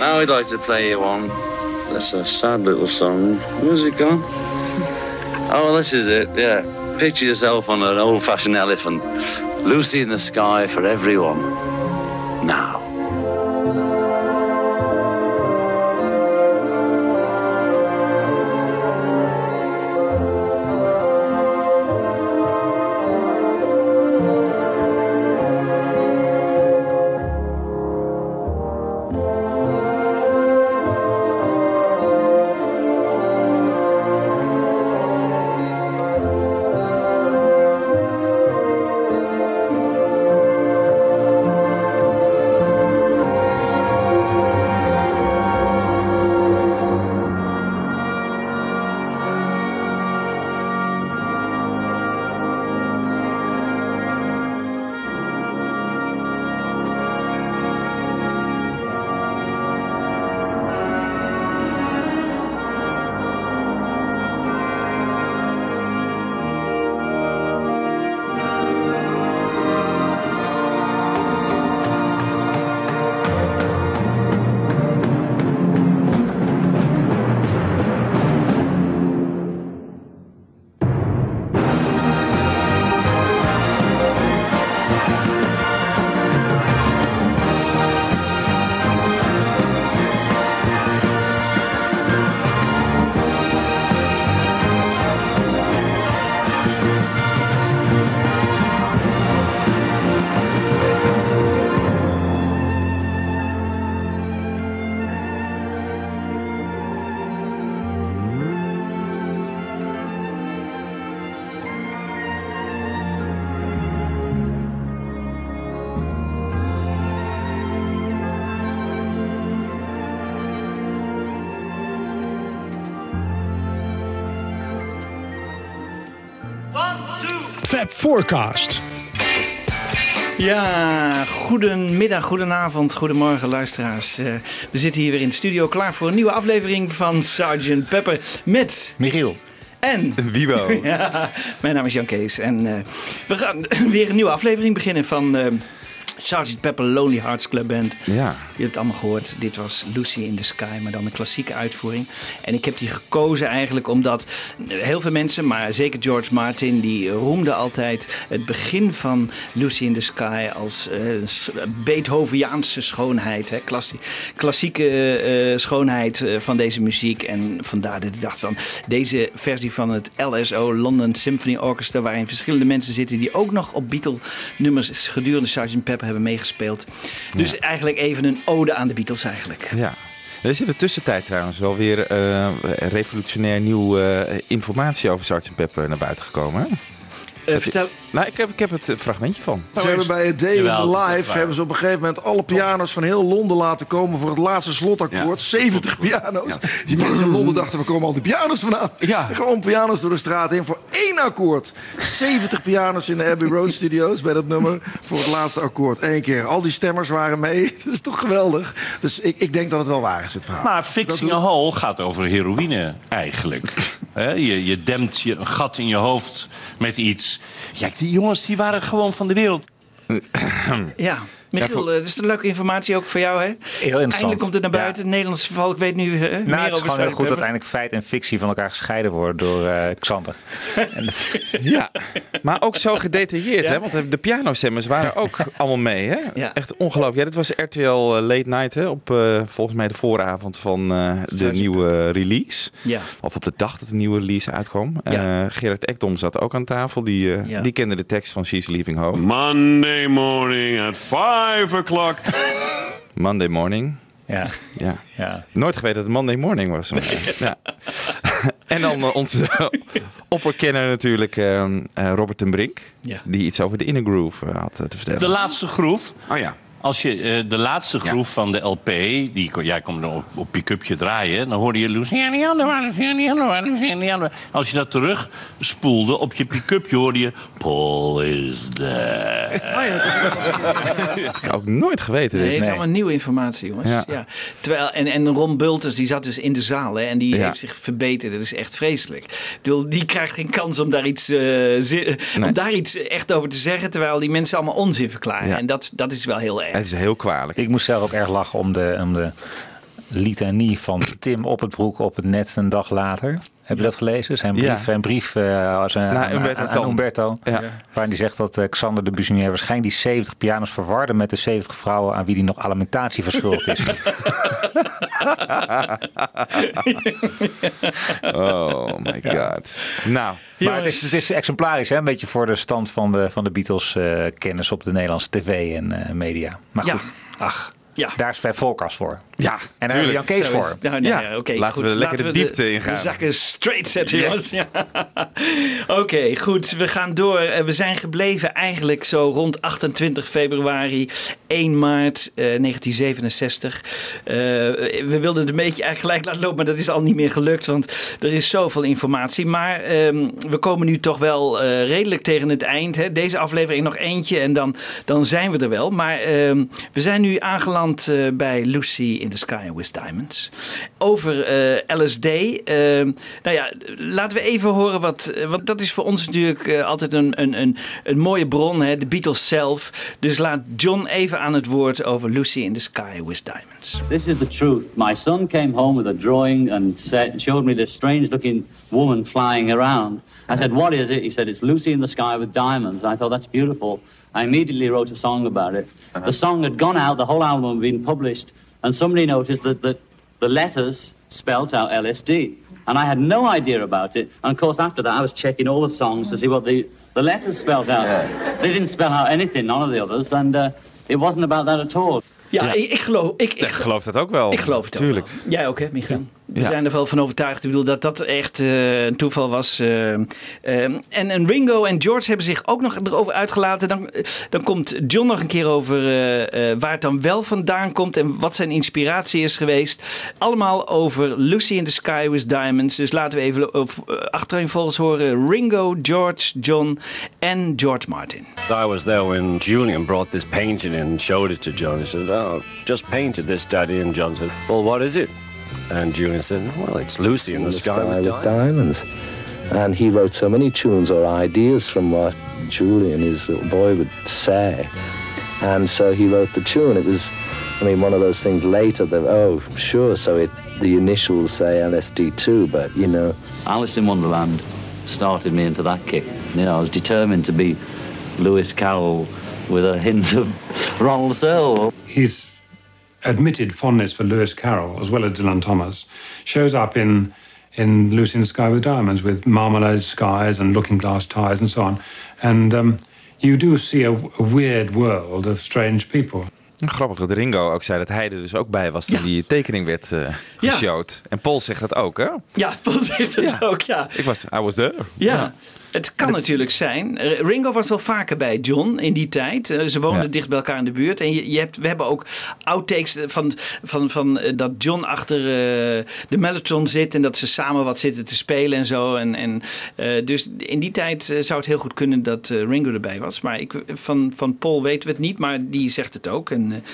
Now I'd like to play you one. That's a sad little song. Where's it gone? Oh, this is it. Yeah. Picture yourself on an old-fashioned elephant. Lucy in the sky for everyone. Now. Forecast. Ja, goedemiddag, goedenavond, goedemorgen luisteraars. Eh, we zitten hier weer in de studio klaar voor een nieuwe aflevering van Sergeant Pepper met Michiel. en... Wibo. Ja, mijn naam is Jan Kees en eh, we gaan weer een nieuwe aflevering beginnen van eh Sergeant Pepper Lonely Hearts Club Band. Ja. Je hebt het allemaal gehoord. Dit was Lucy in the Sky, maar dan een klassieke uitvoering. En ik heb die gekozen eigenlijk omdat heel veel mensen, maar zeker George Martin, die roemde altijd het begin van Lucy in the Sky als s- Beethoveniaanse schoonheid. Hè? Klassie- klassieke eh, schoonheid eh, van deze muziek. En vandaar dat ik dacht van deze versie van het LSO, London Symphony Orchestra, waarin verschillende mensen zitten die ook nog op Beatle-nummers gedurende Sgt. Pepper hebben meegespeeld. Dus eigenlijk even een ode aan de Beatles eigenlijk. ja. Er is in de tussentijd trouwens wel weer eh, revolutionair nieuw eh, informatie over Sgt. Pepper naar buiten gekomen. Hè? Eh, vertel, Nou, ik heb, ik heb het eh, fragmentje van. Ze hebben bij het Day in Jawel, the waar. hebben ze op een gegeven moment alle piano's van heel Londen laten komen voor het laatste slotakkoord. 70 piano's. Die mensen in Londen dachten, we komen al die piano's vandaan? Ja. Gewoon piano's door de straat heen voor één akkoord. 70 piano's in de Abbey Road Studios bij dat nummer voor het laatste akkoord. Eén keer. Al die stemmers waren mee. Dat is toch geweldig. Dus ik, ik denk dat het wel waar is, het verhaal. Maar Fixing a Hole gaat over heroïne eigenlijk. Je, je dempt je een gat in je hoofd met iets. Ja, die jongens die waren gewoon van de wereld. ja. Michiel, dat is een leuke informatie ook voor jou, hè? interessant. Eindelijk komt het naar buiten. Het Nederlandse verval, ik weet nu eh, meer Nou, het is over gewoon heel goed dat Pepper. uiteindelijk feit en fictie van elkaar gescheiden worden door eh Xander. Ja, maar ook zo gedetailleerd, Ja. hè? Want de pianostemmers waren ook allemaal mee, hè? Ja. Echt ongelooflijk. Ja, dit was RTL Late Night, hè? Op eh, volgens mij de vooravond van eh, de nieuwe release. Ja. Of op de dag dat de nieuwe release uitkwam. Ja. Eh, Gerard Ekdom zat ook aan tafel. Die, eh, Ja. die kende de tekst van She's Leaving Home. Monday morning at 5 o'clock. Monday Morning. ja, Ja. ja. Nooit geweten dat het Monday Morning was. ja. en dan eh, onze opperkenner natuurlijk, eh, eh, Robert ten Brink. Ja. Die iets over de Inner Groove eh, had te vertellen. De laatste groef. Oh ja. Als je eh, de laatste groef van de LP, die, kon- jij komt op, op pick-upje draaien, dan hoorde je Luciano, Luciano, Luciano. Als je dat terug spoelde op je pick-upje, hoorde je Paul is dead. Ik heb ook nooit geweten. Nee, dit. het is allemaal nieuwe informatie, jongens. Ja. Ja. Terwijl, en, en Ron Bulters, die zat dus in de zaal hè, en die Ja. heeft zich verbeterd. Dat is echt vreselijk. Ik bedoel, die krijgt geen kans om daar iets, eh, om daar iets echt over te zeggen, terwijl die mensen allemaal onzin verklaren. Ja. En dat, dat is wel heel erg. Het is heel kwalijk. Ik moest zelf ook erg lachen om de, om de litanie van Tim op het broek op het net een dag later. Heb je dat gelezen? Zijn brief, Ja. brief eh, als een, aan, Umberto aan- aan Tan. Umberto. Ja. Waarin hij zegt dat eh, Xander de Buissonier waarschijnlijk die 70 pianos verwarde met de 70 vrouwen aan wie hij nog alimentatie verschuldigd is. Oh my god. Nou. Maar het is, het is exemplarisch, hè? een beetje voor de stand van de, van de Beatles-kennis op de Nederlandse tv en eh, media. Maar goed, ach, Ja. daar is Fab Forecast voor. Ja, en daar hebben we Jan Kees Zo is voor. Nou, nee, Ja, oké, laten goed. we lekker de diepte ingaan. De zakken straight zetten, Yes. jongens. Ja. Oké, goed. We gaan door. Eh, We zijn gebleven eigenlijk zo rond 28 februari, 1 maart eh, 1967. Eh, we wilden het een beetje eigenlijk gelijk laten lopen, maar dat is al niet meer gelukt, want er is zoveel informatie. Maar ehm, we komen nu toch wel eh, redelijk tegen het eind. Hè. Deze aflevering nog eentje en dan, dan zijn we er wel. Maar ehm, we zijn nu aangeland eh, bij Lucy in the Sky with Diamonds. Over eh, LSD. Ehm, nou ja, laten we even horen wat. eh, Want dat is voor ons natuurlijk altijd een, een, een, een mooie bron, hè, de Beatles zelf. Dus laat John even aan het woord over Lucy in the Sky with Diamonds. This is the truth. My son came home with a drawing and said, showed me this strange looking woman flying around. I said, What is it? He said, It's Lucy in the Sky with Diamonds. I thought, That's beautiful. I immediately wrote a song about it. The song had gone out, the whole album had been published, and somebody noticed that, that the letters spelt out LSD. And I had no idea about it. And of course, after that, I was checking all the songs to see what the, the letters spelt out. They didn't spell out anything, none of the others, and uh, it wasn't about that at all. Ja, Ik, ik geloof. Ik, ik, Ik geloof dat ook wel. Ik geloof het Tuurlijk. ook wel. Jij ook, hè, Michiel? We Ja. zijn er wel van overtuigd. Ik bedoel dat dat echt eh, een toeval was. eh. Ehm, en, en Ringo en George hebben zich ook nog erover uitgelaten. Dan, dan komt John nog een keer over eh, eh, waar het dan wel vandaan komt en wat zijn inspiratie is geweest. Allemaal over Lucy in the Sky with Diamonds. Dus laten we even uh, achtereenvolgens horen Ringo, George, John en George Martin. I was there when Julian brought this painting in and showed it to John. He said, Oh, just painted this, Daddy. And John said, Well, what is it? And Julian said, Well, it's Lucy in the, sky, with diamonds. diamonds. And he wrote so many tunes or ideas from what Julian, his little boy, would say. And so he wrote the tune. It was, I mean, one of those things later that, oh, sure, so it the initials say LSD too, but, you know. Alice in Wonderland started me into that kick. You know, I was determined to be Lewis Carroll with a hint of Ronald Searle. his admitted fondness for Lewis Carroll, as well as Dylan Thomas, shows up in in Lucy in the Sky with Diamonds, with marmalade skies and looking glass ties and so on. And um, you do see a, a weird world of strange people. Grappig dat Ringo ook zei dat hij er dus ook bij was toen die tekening werd eh Ja. geshowd. En Paul zegt dat ook, hè? Ja, Paul zegt het ook, ja. Ik was, I was there. Ja. Het kan natuurlijk zijn. Ringo was wel vaker bij John in die tijd. Eh, Ze woonden Ja. dicht bij elkaar in de buurt. En je, je hebt, we hebben ook outtakes van, van, van eh, dat John achter eh, de Mellotron zit. En dat ze samen wat zitten te spelen en zo. En, en, dus in die tijd zou het heel goed kunnen dat Ringo erbij was. Maar ik, van, van Paul weten we het niet. Maar die zegt het ook. En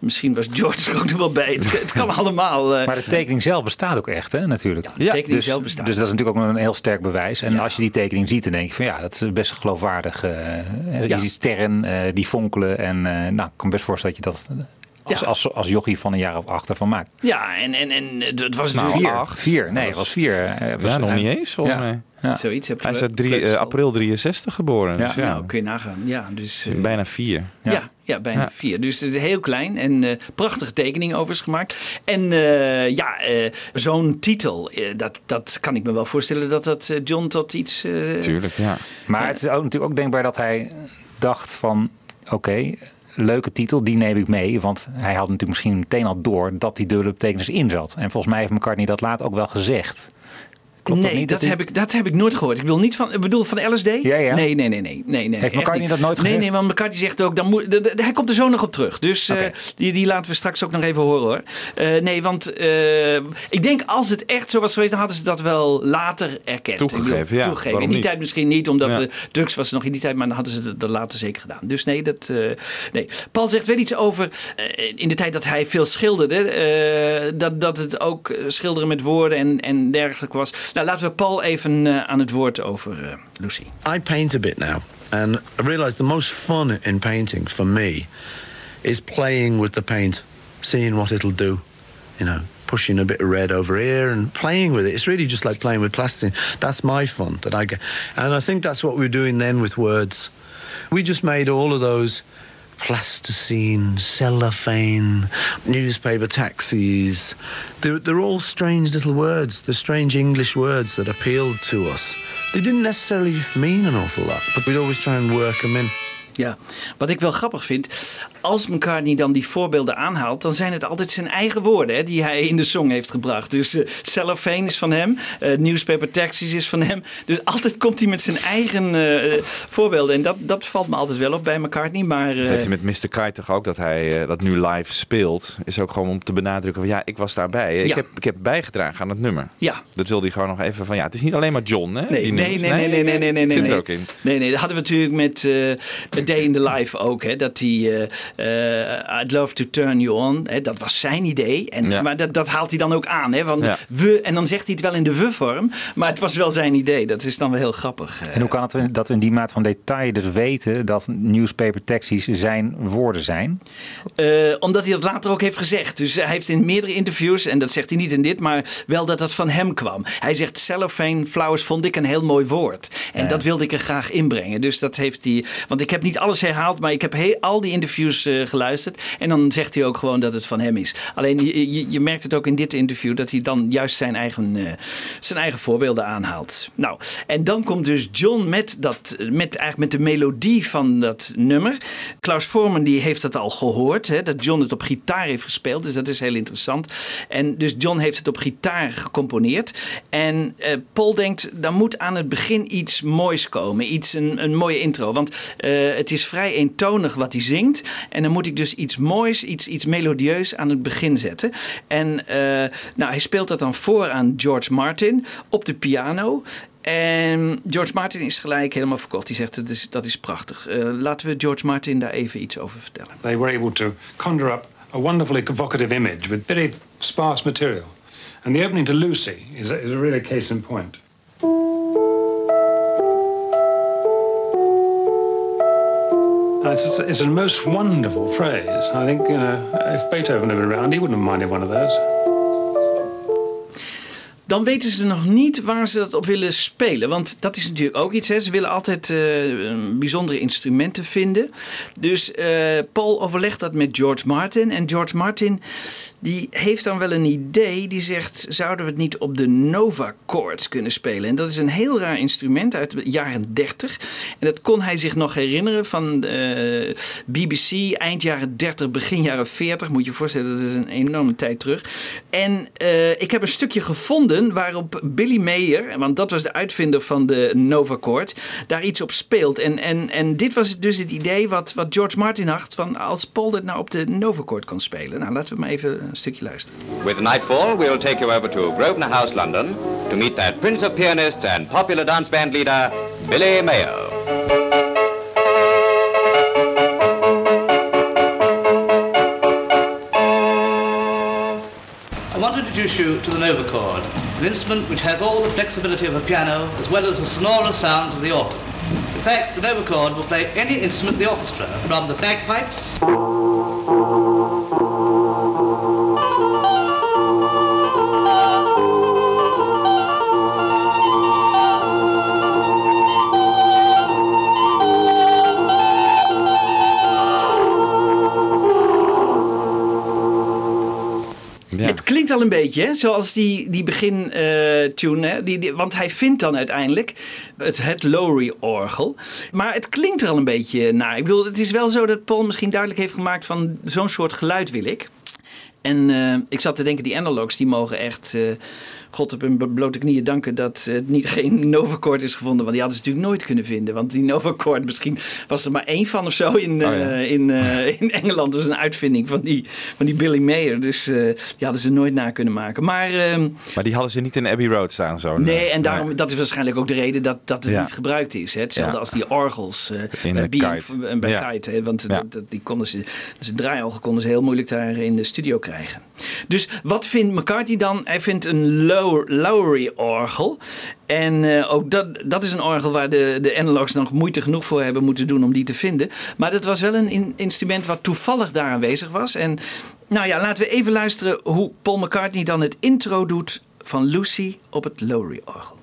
misschien was George er ook nog wel bij. Het, het kan allemaal. Maar de tekening zelf bestaat ook echt, hè, natuurlijk. de tekening dus, zelf bestaat. Dus dat is natuurlijk ook een heel sterk bewijs. En als je die tekening ziet, dan denk je van ja, dat is best geloofwaardig. eh, je ziet sterren eh, die fonkelen. En eh, nou, ik kan me best voorstellen dat je dat als, als, als jochie van een jaar of acht ervan maakt. Ja, en, en, en het was Nou, vier. acht. Vier, nee, het was vier. eh, was- Ja, nog eh, niet eens, volgens ja. mij. Ja. Zoiets heb Hij is uit drie- kleuterschool. eh, april 63 geboren. Ja, dus ja. nou, kun je nagaan. Ja, dus, eh, Bijna vier. ja. Ja, bijna Ja. vier. Dus het is heel klein en eh, prachtige tekening overigens gemaakt. En eh, ja, eh, zo'n titel, dat, dat kan ik me wel voorstellen dat dat John tot iets... eh, Tuurlijk, ja. Maar het is ook, natuurlijk ook denkbaar dat hij dacht van oké, leuke titel, die neem ik mee. Want hij had natuurlijk misschien meteen al door dat die dubbele betekenis in zat. En volgens mij heeft McCartney dat later ook wel gezegd. Klopt dat nee, niet, dat, heb ik, dat heb ik nooit gehoord. Ik bedoel niet van, ik bedoel van de LSD? Ja, ja. Nee, nee, nee, nee. nee, nee Heeft McCartney niet. dat nooit Nee, gezegd? nee, want McCartney zegt ook, dan moet, de- de- hij komt er zo nog op terug. Dus eh, die, die laten we straks ook nog even horen hoor. Eh, nee, want eh, ik denk als het echt zo was geweest, dan hadden ze dat wel later erkend. Toegegeven, bedoel, ja. Toegegeven. In die niet? tijd misschien niet, omdat Ja. de drugs was nog in die tijd, maar dan hadden ze dat, dat later zeker gedaan. Dus nee, dat, eh, nee. Paul zegt wel iets over, in de tijd dat hij veel schilderde, eh, dat, dat het ook schilderen met woorden en, en dergelijke was. Nou, laten we Paul even eh, aan het woord over eh, Lucy. I paint a bit now, and I realise the most fun in painting for me is playing with the paint, seeing what it'll do. You know, pushing a bit of red over here and playing with it. It's really just like playing with plastic. That's my fun that I get, and I think that's what we're doing then with words. We just made all of those plasticine, cellophane, newspaper taxis. They're, they're all strange little words. They're strange English words that appealed to us. They didn't necessarily mean an awful lot, but we'd always try and work them in. Ja, wat ik wel grappig vind, als McCartney dan die voorbeelden aanhaalt, dan zijn het altijd zijn eigen woorden hè, die hij in de song heeft gebracht. Dus eh Cellophane is van hem, eh Newspaper Taxis is van hem. Dus altijd komt hij met zijn eigen eh, voorbeelden. En dat, dat valt me altijd wel op bij McCartney. Maar, Dat heeft hij met Mr. Kite toch ook, dat hij dat nu live speelt. Is ook gewoon om te benadrukken van ja, ik was daarbij. Ik, heb, ik heb bijgedaan aan het nummer. Ja. Dat wilde hij gewoon nog even van ja, het is niet alleen maar John hè? Nee, nee, nummers. nee, nee, nee, nee, nee, nee, Zit nee. er ook in. Nee, nee, dat hadden we natuurlijk met Day in the Life ook. Hè, dat hij eh, eh, I'd love to turn you on. Hè, dat was zijn idee. En, Ja. Maar dat, dat haalt hij dan ook aan. Hè, van Ja. we, en dan zegt hij het wel in de we-vorm. Maar het was wel zijn idee. Dat is dan wel heel grappig. eh. En hoe kan het dat we in die maat van detail dus weten dat newspaper taxis zijn woorden zijn? Eh, omdat hij dat later ook heeft gezegd. Dus hij heeft in meerdere interviews, en dat zegt hij niet in dit, maar wel dat dat van hem kwam. Hij zegt cellophane flowers vond ik een heel mooi woord. En Ja. dat wilde ik er graag inbrengen. Dus dat heeft hij. Want ik heb niet alles herhaald, maar ik heb he- al die interviews eh, geluisterd. En dan zegt hij ook gewoon dat het van hem is. Alleen je, je, merkt het ook in dit interview dat hij dan juist zijn eigen, eh, zijn eigen voorbeelden aanhaalt. Nou, en dan komt dus John met, dat, met, eigenlijk met de melodie van dat nummer. Klaus Forman die heeft dat al gehoord, hè, dat John het op gitaar heeft gespeeld. Dus dat is heel interessant. En dus John heeft het op gitaar gecomponeerd. En eh, Paul denkt, dan moet aan het begin iets moois komen. Iets, een, mooie intro. Want het is vrij eentonig wat hij zingt. En dan moet ik dus iets moois, iets, iets melodieus aan het begin zetten. En eh, nou, hij speelt dat dan voor aan George Martin op de piano. En George Martin is gelijk helemaal verkocht. Die zegt dat is, dat is prachtig. Eh, laten we George Martin daar even iets over vertellen. They were able to conjure up a wonderfully evocative image with very sparse material. And the opening to Lucy is a, is a really case in point. Uh, it's, it's a most wonderful phrase. I think, you know, if Beethoven had been around, he wouldn't have minded one of those. Dan weten ze nog niet waar ze dat op willen spelen. Want dat is natuurlijk ook iets. Hè. Ze willen altijd eh, bijzondere instrumenten vinden. Dus eh, Paul overlegt dat met George Martin. En George Martin die heeft dan wel een idee. Die zegt, zouden we het niet op de Nova Chord kunnen spelen? En dat is een heel raar instrument uit de jaren 30. En dat kon hij zich nog herinneren van eh, BBC eind jaren 30, begin jaren 40. Moet je je voorstellen, dat is een enorme tijd terug. En ik heb een stukje gevonden waarop Billy Mayer, want dat was de uitvinder van de Nova Chord, daar iets op speelt. En, en, en dit was dus het idee wat, wat George Martin had van als Paul dit nou op de Nova Chord kan spelen. Nou, laten we maar even een stukje luisteren. With Nightfall, we'll take you over to Grosvenor House, London, to meet that prince of pianists and popular dance band leader, Billy to introduce you to the Nova chord, an instrument which has all the flexibility of a piano as well as the sonorous sounds of the organ. In fact, the Nova chord will play any instrument in the orchestra, from the bagpipes klinkt al een beetje hè, zoals die, die begin-tune. hè, die, die, want hij vindt dan uiteindelijk het, het Lowry-orgel. Maar het klinkt er al een beetje naar. Ik bedoel, het is wel zo dat Paul misschien duidelijk heeft gemaakt van zo'n soort geluid wil ik. En eh, ik zat te denken, die analogs die mogen echt eh, God op hun blo- blote knieën danken dat het niet geen Novacord is gevonden. Want die hadden ze natuurlijk nooit kunnen vinden. Want die Novacord, misschien was er maar één van of zo in, Oh ja. eh, in, eh, in Engeland. Dat is een uitvinding van die, van die Billy Mayer. Dus eh, die hadden ze nooit na kunnen maken. Maar ehm, Maar die hadden ze niet in Abbey Road staan zo. Nee, en daarom, dat is waarschijnlijk ook de reden dat, dat het Ja. niet gebruikt is. Hè? Hetzelfde Ja. als die orgels In bij, Kite. en bij Ja. Kite. Hè? Want Ja. dat, dat- die konden ze, ze draaiorgel konden ze heel moeilijk daar in de studio krijgen. Dus wat vindt McCartney dan? Hij vindt een Low- Lowry-orgel. En eh, ook dat, dat is een orgel waar de, de analogs nog moeite genoeg voor hebben moeten doen om die te vinden. Maar dat was wel een in- instrument wat toevallig daar aanwezig was. En nou ja, laten we even luisteren hoe Paul McCartney dan het intro doet van Lucy op het Lowry-orgel.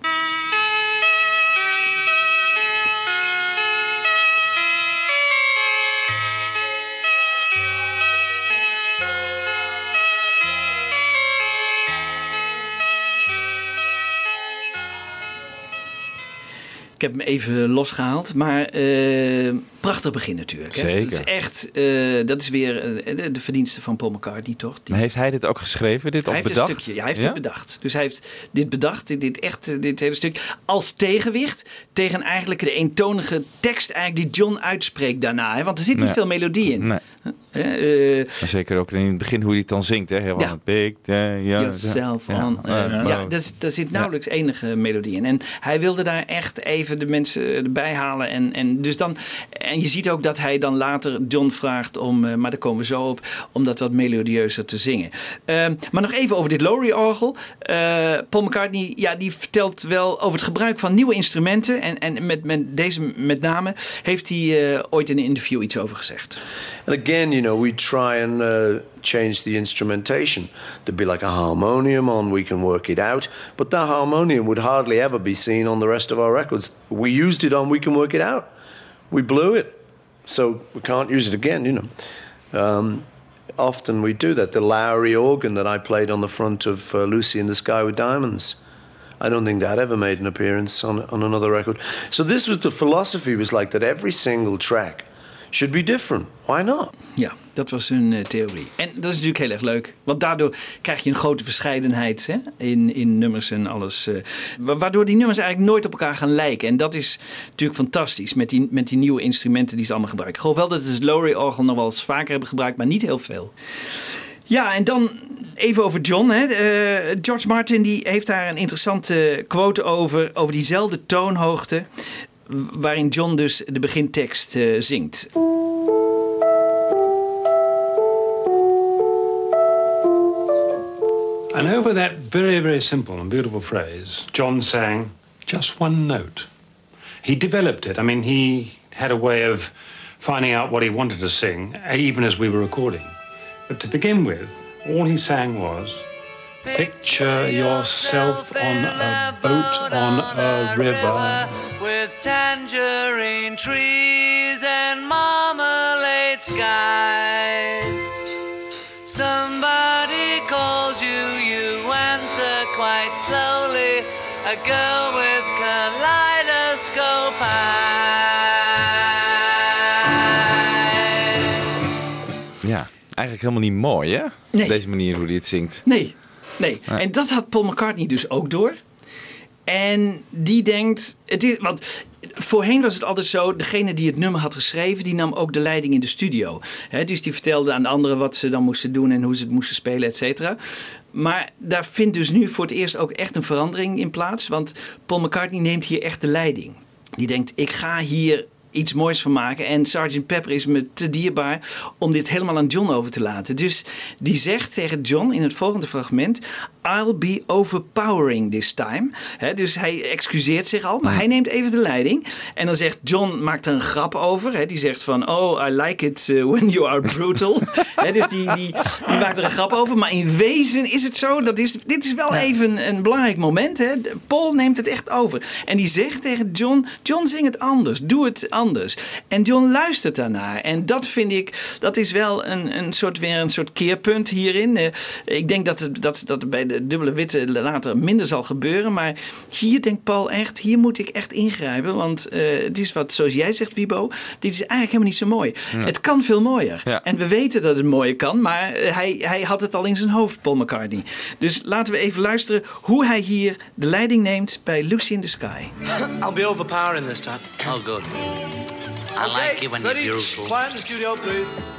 Ik heb hem even losgehaald, maar eh, prachtig begin natuurlijk. Hè? Zeker. Dat is echt, eh, dat is weer eh, de, de verdienste van Paul McCartney, toch? Die- Maar heeft hij dit ook geschreven, dit hij of heeft bedacht? een stukje, ja, hij heeft Ja? dit bedacht. Dus hij heeft dit bedacht, dit, dit echt, eh, dit hele stuk, als tegenwicht tegen eigenlijk de eentonige tekst eigenlijk die John uitspreekt daarna. Hè? Want er zit niet Nee. veel melodie in. Nee. Zeker ook in het begin hoe hij het dan zingt. Hè? Ja. big day, ja, Yourself ja. on. Ja, daar zit nauwelijks enige melodie in. En hij wilde daar echt even de mensen erbij halen. En, en, dus dan, en je ziet ook dat hij dan later John vraagt om, eh, maar daar komen we zo op, om dat wat melodieuzer te zingen. Ehm, maar nog even over dit Lowry-orgel. Eh, Paul McCartney, ja, die vertelt wel over het gebruik van nieuwe instrumenten. En, en met, met deze met name heeft hij eh, ooit in een interview iets over gezegd. And again, you know, we try and change the instrumentation. There'd be like a harmonium on, we can work it out. But that harmonium would hardly ever be seen on the rest of our records. We used it on, we can work it out. We blew it. So we can't use it again, you know. Um, often we do that. The Lowry organ that I played on the front of uh, Lucy in the Sky with Diamonds. I don't think that ever made an appearance on, on another record. So this was the philosophy was like that every single track should be different. Why not? Ja, dat was hun eh, theorie. En dat is natuurlijk heel erg leuk. Want daardoor krijg je een grote verscheidenheid hè? In, in nummers en alles. eh, wa- waardoor die nummers eigenlijk nooit op elkaar gaan lijken. En dat is natuurlijk fantastisch met die, met die nieuwe instrumenten die ze allemaal gebruiken. Ik geloof wel dat het Lowry-orgel nog wel eens vaker hebben gebruikt, maar niet heel veel. Ja, en dan even over John. Hè. Eh, George Martin die heeft daar een interessante quote over, over diezelfde toonhoogte. Waarin John dus de begintekst eh, zingt. And over that very, very simple and beautiful phrase, John sang just one note. He developed it. I mean, he had a way of finding out what he wanted to sing, eh, even as we were recording. But to begin with, all he sang was Picture yourself on a boat on a river. with tangerine trees and marmalade skies. Somebody A girl with kaleidoscope eyes. Ja, eigenlijk helemaal niet mooi, hè? Nee. Deze manier hoe hij het zingt. Nee, nee. En dat had Paul McCartney dus ook door. En die denkt, het is, want voorheen was het altijd zo, degene die het nummer had geschreven, die nam ook de leiding in de studio. Dus die vertelde aan de anderen wat ze dan moesten doen en hoe ze het moesten spelen, et cetera. Maar daar vindt dus nu voor het eerst ook echt een verandering in plaats, want Paul McCartney neemt hier echt de leiding. Die denkt, ik ga hier iets moois van maken. En Sgt. Pepper is me te dierbaar om dit helemaal aan John over te laten. Dus die zegt tegen John in het volgende fragment... I'll be overpowering this time. Dus hij excuseert zich al, maar hij neemt even de leiding. En dan zegt John, maakt er een grap over. Hè, die zegt van, oh, I like it uh, when you are brutal. Dus die, die, die maakt er een grap over. Maar in wezen is het zo, dat is, dit is wel even een belangrijk moment. Paul neemt het echt over. En die zegt tegen John, John zing het anders, doe het anders. En John luistert daarnaar. En dat vind ik, dat is wel een, een soort, weer een soort keerpunt hierin. Eh, ik denk dat, het, dat, dat bij de dubbele witte later minder zal gebeuren. Maar hier denkt Paul echt, hier moet ik echt ingrijpen. Want eh, het is wat, zoals jij zegt, Wibo, dit is eigenlijk helemaal niet zo mooi. Ja. Het kan veel mooier. Ja. En we weten dat het mooier kan, maar eh, hij, hij had het al in zijn hoofd, Paul McCartney. Dus laten we even luisteren hoe hij hier de leiding neemt bij Lucy in the Sky. I'll be overpowering this time. Oh, good. I like you when you're beautiful. Quiet in the studio, please.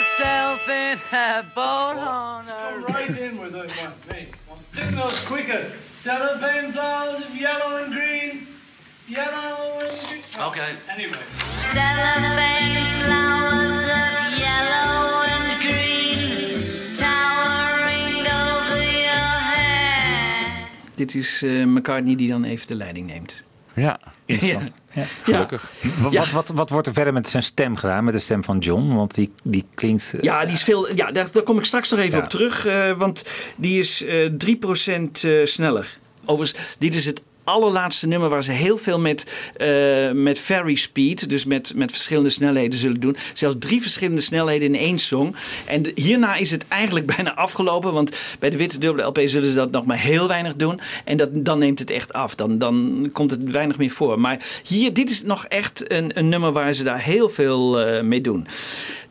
Yourself in a boat on a Right in with it, one. Me. Sing those quicker. Cellophane flowers of yellow and green. Yellow and green. Okay. Anyway. Cellophane flowers of yellow and green, towering over your head. Dit is eh, McCartney die dan even de leiding neemt. Ja, interessant. Ja. Gelukkig. Wat, wat, wat, wat wordt er verder met zijn stem gedaan, met de stem van John? Want die, die klinkt... eh, Ja, die is veel, ja daar, daar kom ik straks nog even Ja. op terug. eh, want die is eh 3% eh, sneller. Overigens, dit is het allerlaatste nummer waar ze heel veel met, eh met very speed, dus met, met verschillende snelheden zullen doen. Zelfs drie verschillende snelheden in één song. En hierna is het eigenlijk bijna afgelopen, want bij de witte dubbele LP zullen ze dat nog maar heel weinig doen. En dat, dan neemt het echt af. Dan, dan komt het weinig meer voor. Maar hier, dit is nog echt een, een nummer waar ze daar heel veel eh, mee doen.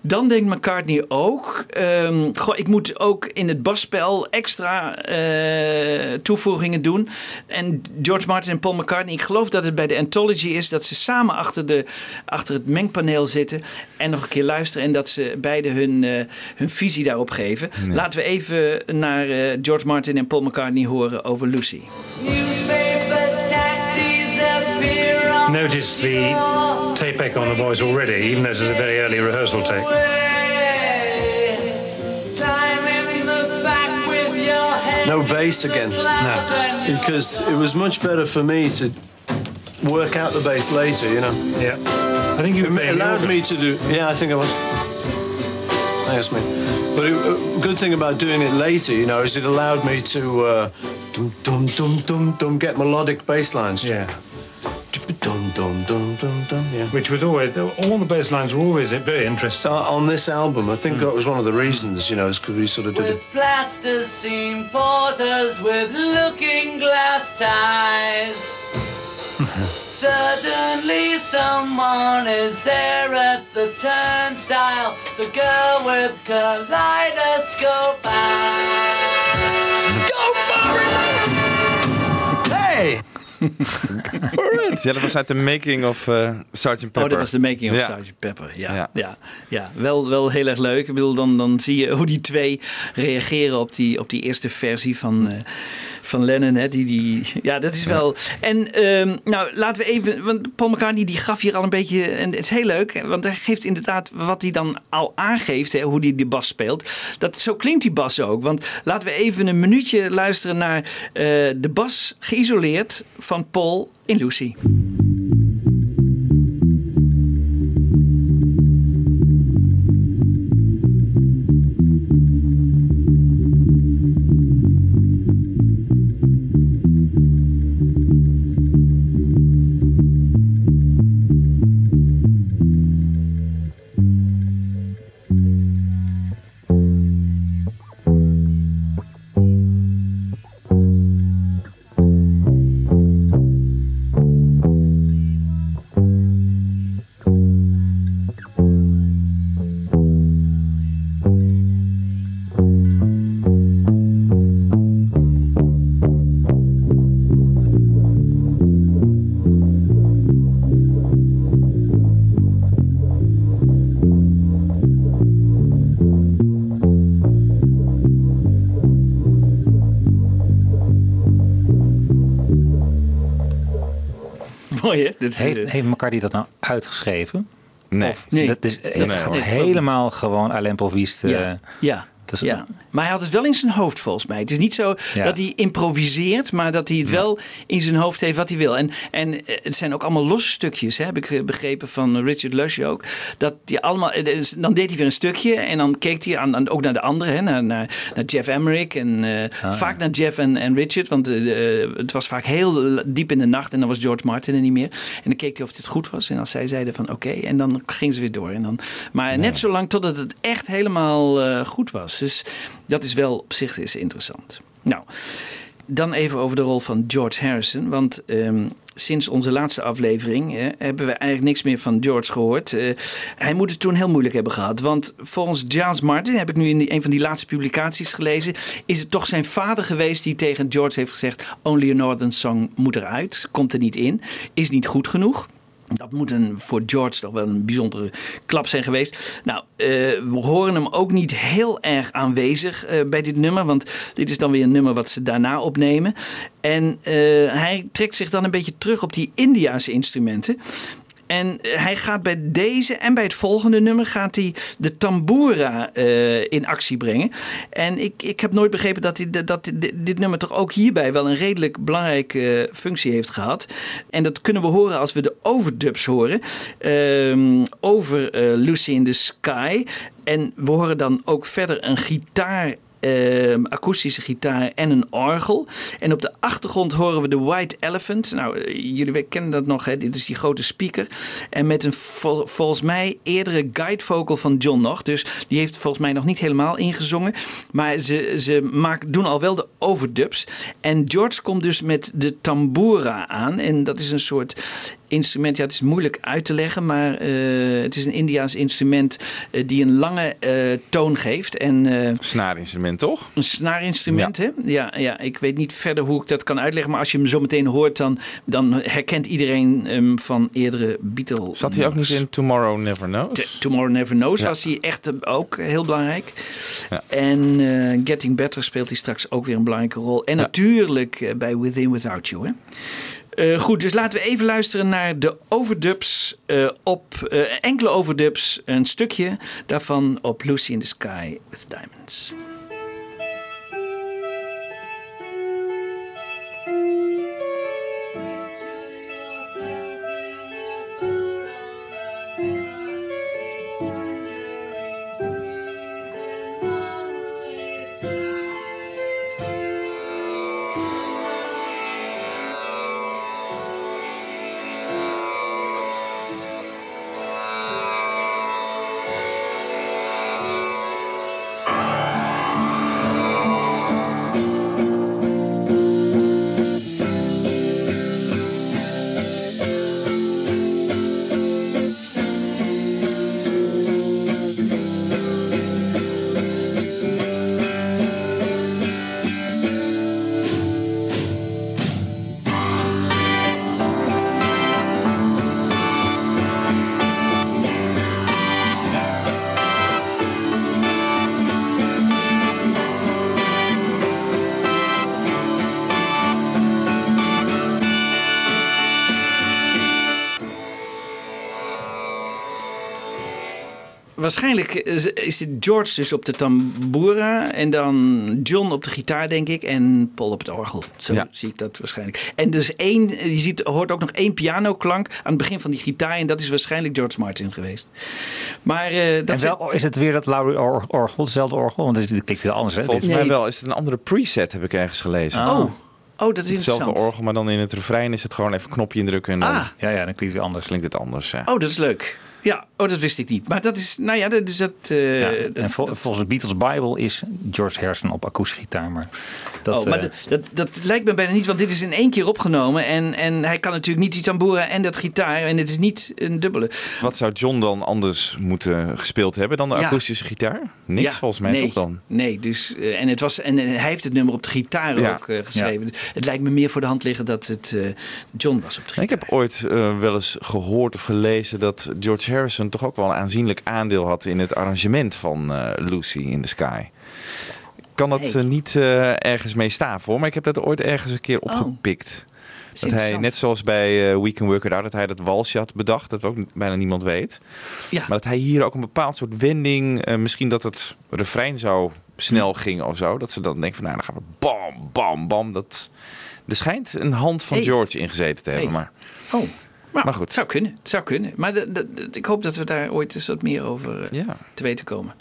Dan denkt McCartney ook, ehm, goh, ik moet ook in het basspel extra eh, toevoegingen doen. En George Martin en Paul McCartney, ik geloof dat het bij de Anthology is dat ze samen achter, de, achter het mengpaneel zitten en nog een keer luisteren en dat ze beide hun, eh, hun visie daarop geven. Laten we even naar eh, George Martin en Paul McCartney horen over Lucy. Notice the tape echo on the voice already, even though this is a very early rehearsal take. No bass again. No. Because it was much better for me to work out the bass later, you know. Yeah. I think you it allowed me to do. Yeah, I think I was. Thanks, mate. But a good thing about doing it later, you know, is it allowed me to uh, dum dum dum dum dum get melodic bass lines. Yeah. Dum dum dum dum dum. Yeah. Which was always, all the bass lines were always very interesting. Uh, on this album, I think that was one of the reasons, you know, is because we sort of did it. With plasticine porters with looking glass ties. Suddenly someone is there at the turnstile. The girl with kaleidoscope eyes. Go for it! Hey! Ja, dat was uit de making of eh Sgt. Pepper. Oh, dat was de making of Ja. Sgt. Pepper. Ja, Ja. ja. Ja, Wel, wel heel erg leuk. Ik bedoel, dan, dan zie je hoe die twee reageren op die, op die eerste versie van, eh, van Lennon. Hè. Die, die, ja, dat is wel... En ehm, nou, laten we even... Want Paul McCartney die gaf hier al een beetje... En het is heel leuk, want hij geeft inderdaad wat hij dan al aangeeft. Hè, hoe hij die bas speelt. Dat, zo klinkt die bas ook. Want laten we even een minuutje luisteren naar eh, de bas geïsoleerd van Paul in Lucy. Mooi hè? Dit is, Heeft, heeft McCartney dat nou uitgeschreven? Nee. Of, Nee. Dat is Nee, helemaal gewoon. Ja. ja. Dus, Ja, maar hij had het wel in zijn hoofd volgens mij. Het is niet zo Ja. dat hij improviseert, maar dat hij het wel in zijn hoofd heeft wat hij wil. En, en eh, het zijn ook allemaal losse stukjes, hè, heb ik eh, begrepen van Richard Lush ook. Dat die allemaal, eh, dus dan deed hij weer een stukje en dan keek hij aan, aan- ook naar de anderen, hè, naar, naar, naar Jeff Emmerich en eh, vaak naar Jeff en, en Richard, want het was vaak heel diep in de nacht en dan was George Martin er niet meer. En dan keek hij of het goed was en als zij zeiden van oké, en dan gingen ze weer door. En dan, maar net zo lang totdat het echt helemaal goed was. Dus dat is wel op zich is interessant. Nou, dan even over de rol van George Harrison. Want ehm, sinds onze laatste aflevering hebben we eigenlijk niks meer van George gehoord. Eh, hij moet het toen heel moeilijk hebben gehad. Want volgens Giles Martin, heb ik nu in een van die laatste publicaties gelezen, is het toch zijn vader geweest die tegen George heeft gezegd: Only a Northern Song moet eruit, komt er niet in, is niet goed genoeg. Dat moet een, voor George toch wel een bijzondere klap zijn geweest. Nou, eh, we horen hem ook niet heel erg aanwezig eh, bij dit nummer. Want dit is dan weer een nummer wat ze daarna opnemen. En eh, hij trekt zich dan een beetje terug op die Indiaanse instrumenten. En eh, hij gaat bij deze en bij het volgende nummer gaat hij de tambura eh, in actie brengen. En ik, ik heb nooit begrepen dat, hij, dat dit, nummer toch ook hierbij wel een redelijk belangrijke eh, functie heeft gehad. En dat kunnen we horen als we de overdubs horen. ehm, over Lucy in the Sky. En we horen dan ook verder een gitaar ehm, akoestische gitaar en een orgel. En op de achtergrond horen we de White Elephant. Nou, eh, jullie kennen dat nog, hè? dit is die grote speaker. En met een vol- volgens mij eerdere guide vocal van John nog. Dus die heeft volgens mij nog niet helemaal ingezongen. Maar ze, ze maken, doen al wel de overdubs. En George komt dus met de tambura aan. En dat is een soort instrument. Ja, het is moeilijk uit te leggen, maar eh, het is een Indiaans instrument eh, die een lange eh, toon geeft. En, Snaarinstrument, toch? een snaarinstrument, hè? Ja, ja, ik weet niet verder hoe ik dat kan uitleggen. Maar als je hem zo meteen hoort, dan, dan herkent iedereen hem van eerdere Beatles. Zat hij ook niet in Tomorrow Never Knows? Tomorrow Never Knows Ja. was hij echt ook heel belangrijk. Ja. En Getting Better speelt hij straks ook weer een belangrijke rol. En natuurlijk bij Within Without You. Hè? Eh, goed, dus laten we even luisteren naar de overdubs eh, op eh, enkele overdubs. Een stukje daarvan op Lucy in the Sky with Diamonds. Waarschijnlijk is dit George dus op de tambura en dan John op de gitaar, denk ik, en Paul op het orgel. Zo Ja. zie ik dat waarschijnlijk. En dus één, je ziet, hoort ook nog één pianoklank aan het begin van die gitaar en dat is waarschijnlijk George Martin geweest. Maar eh, dat en wel, is het weer dat Lowry or- orgel, hetzelfde orgel? Want dit klinkt heel anders, hè? Volgens mij wel. Is het een andere preset, heb ik ergens gelezen. Oh. Oh, dat is Hetzelfde orgel, maar dan in het refrein is het gewoon even knopje indrukken. En dan, Ah. Ja, ja, dan klinkt het weer anders. Klinkt het anders, ja. Oh, dat is leuk. Ja, oh, dat wist ik niet. Maar dat is, nou ja, dat is dat. eh, Ja, dat- en vol- dat- volgens de Beatles Bible is George Harrison op akoestische gitaar. Maar dat, oh, maar eh, dat, dat, dat lijkt me bijna niet, want dit is in één keer opgenomen. En, en hij kan natuurlijk niet die tambura en dat gitaar. En het is niet een dubbele. Wat zou John dan anders moeten gespeeld hebben dan de Ja. akoestische gitaar? Niks Ja, volgens mij nee, toch dan? Nee, dus, eh, en, het was, en hij heeft het nummer op de gitaar Ja. ook geschreven. Het lijkt me meer voor de hand liggen dat het eh, John was op de gitaar. Ik heb ooit wel eens gehoord of gelezen dat George Harrison toch ook wel een aanzienlijk aandeel had in het arrangement van eh, Lucy in the Sky. Ik kan dat eh, niet eh, ergens mee staan voor, maar ik heb dat ooit ergens een keer opgepikt. Dat hij, net zoals bij eh, We Can Work It Out, dat hij dat walsje had bedacht, dat ook bijna niemand weet. Ja. Maar dat hij hier ook een bepaald soort wending, misschien dat het refrein zo snel ging of zo, dat ze dan denken van nou, dan gaan we bam, bam, bam. Dat, er schijnt een hand van Hey. George ingezeten te hebben, Hey. maar... Oh, maar, Maar goed. Het zou kunnen, het zou kunnen. Maar de, de- de- ik hoop dat we daar ooit eens wat meer over eh, Ja. te weten komen.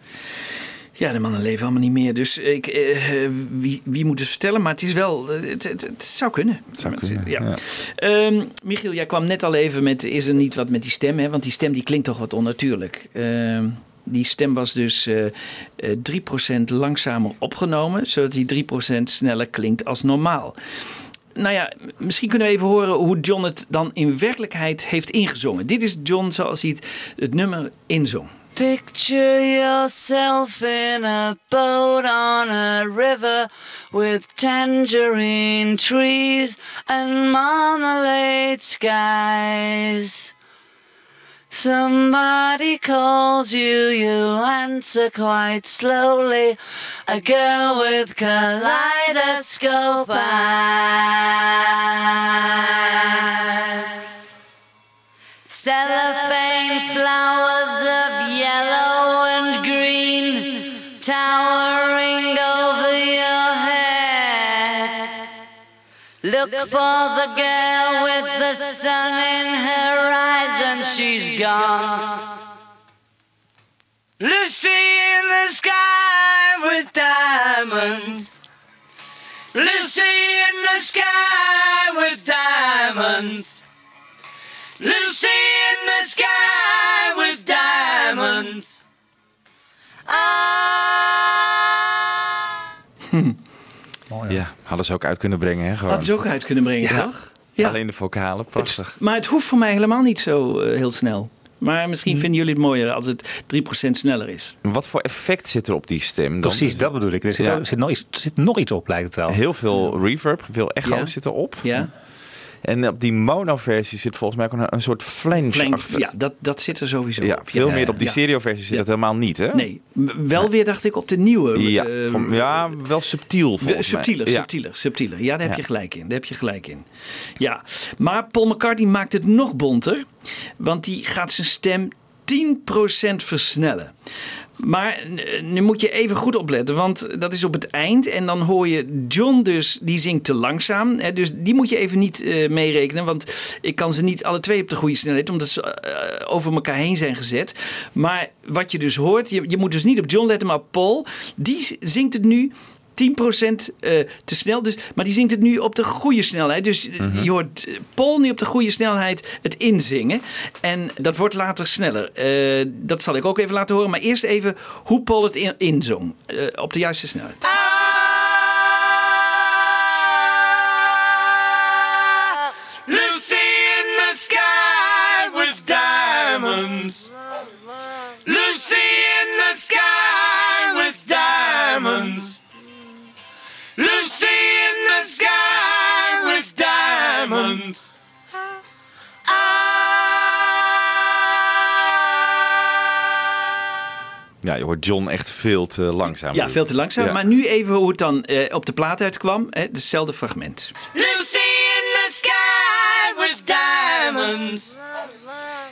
Ja, de mannen leven allemaal niet meer. Dus ik, eh, wie, wie moet het vertellen? Maar het is wel, eh, het, het, het zou kunnen. Het zou kunnen, ja. ja. Ehm, Michiel, jij kwam net al even met, is er niet wat met die stem? Hè? Want die stem die klinkt toch wat onnatuurlijk. Ehm, die stem was dus eh eh 3% langzamer opgenomen, zodat die 3% sneller klinkt als normaal. Nou ja, misschien kunnen we even horen hoe John het dan in werkelijkheid heeft ingezongen. Dit is John zoals hij het, het nummer inzong. Picture yourself in a boat on a river with tangerine trees and marmalade skies. Somebody calls you, you answer quite slowly. A girl with kaleidoscope eyes. Cellophane flowers of yellow and green towering over your head. Look for the girl she's gone. Lucy in the sky with diamonds. Lucy in the sky with diamonds. Lucy in the sky with diamonds. Ja, hadden ze ook uit kunnen brengen, hè? Gewoon. Had ze ook uit kunnen brengen, Ja. toch? Ja. Alleen de vocalen, prachtig. Maar het hoeft voor mij helemaal niet zo eh, heel snel. Maar misschien Hm. vinden jullie het mooier als het 3% sneller is. Wat voor effect zit er op die stem? dan? Precies, dat bedoel ik. Er zit, Ja. er zit nog, iets, er zit nog iets op, lijkt het wel. Heel veel reverb, veel echo Ja. zit erop. Ja. En op die mono-versie zit volgens mij ook een, een soort flange. Ja, dat, dat zit er sowieso Ja, op. veel Ja. meer op die stereo-versie zit het helemaal niet, hè? Nee, wel weer dacht ik op de nieuwe. Ja, eh, van- ja wel subtiel volgens subtieler, Ja. subtieler, subtieler. Ja, daar heb je gelijk in. Daar heb je gelijk in. Ja, maar Paul McCartney maakt het nog bonter, want die gaat zijn stem 10% versnellen. Maar nu moet je even goed opletten, want dat is op het eind. En dan hoor je John dus, die zingt te langzaam. Hè, dus die moet je even niet eh, meerekenen. Want ik kan ze niet alle twee op de goede snelheid, omdat ze eh, over elkaar heen zijn gezet. Maar wat je dus hoort, je, je moet dus niet op John letten, maar Paul. Die zingt het nu 10% eh, te snel. Dus, maar die zingt het nu op de goede snelheid. Dus eh, Mhm. je hoort eh, Paul nu op de goede snelheid het inzingen. En dat wordt later sneller. Eh, dat zal ik ook even laten horen. Maar eerst even hoe Paul het in, inzong. eh, op de juiste snelheid. Lucy Ja, je hoort John echt veel te langzaam. Ja, veel te langzaam. Ja. Maar nu even hoe het dan eh, op de plaat uitkwam. Hè, hetzelfde fragment. Lucy in the sky with diamonds.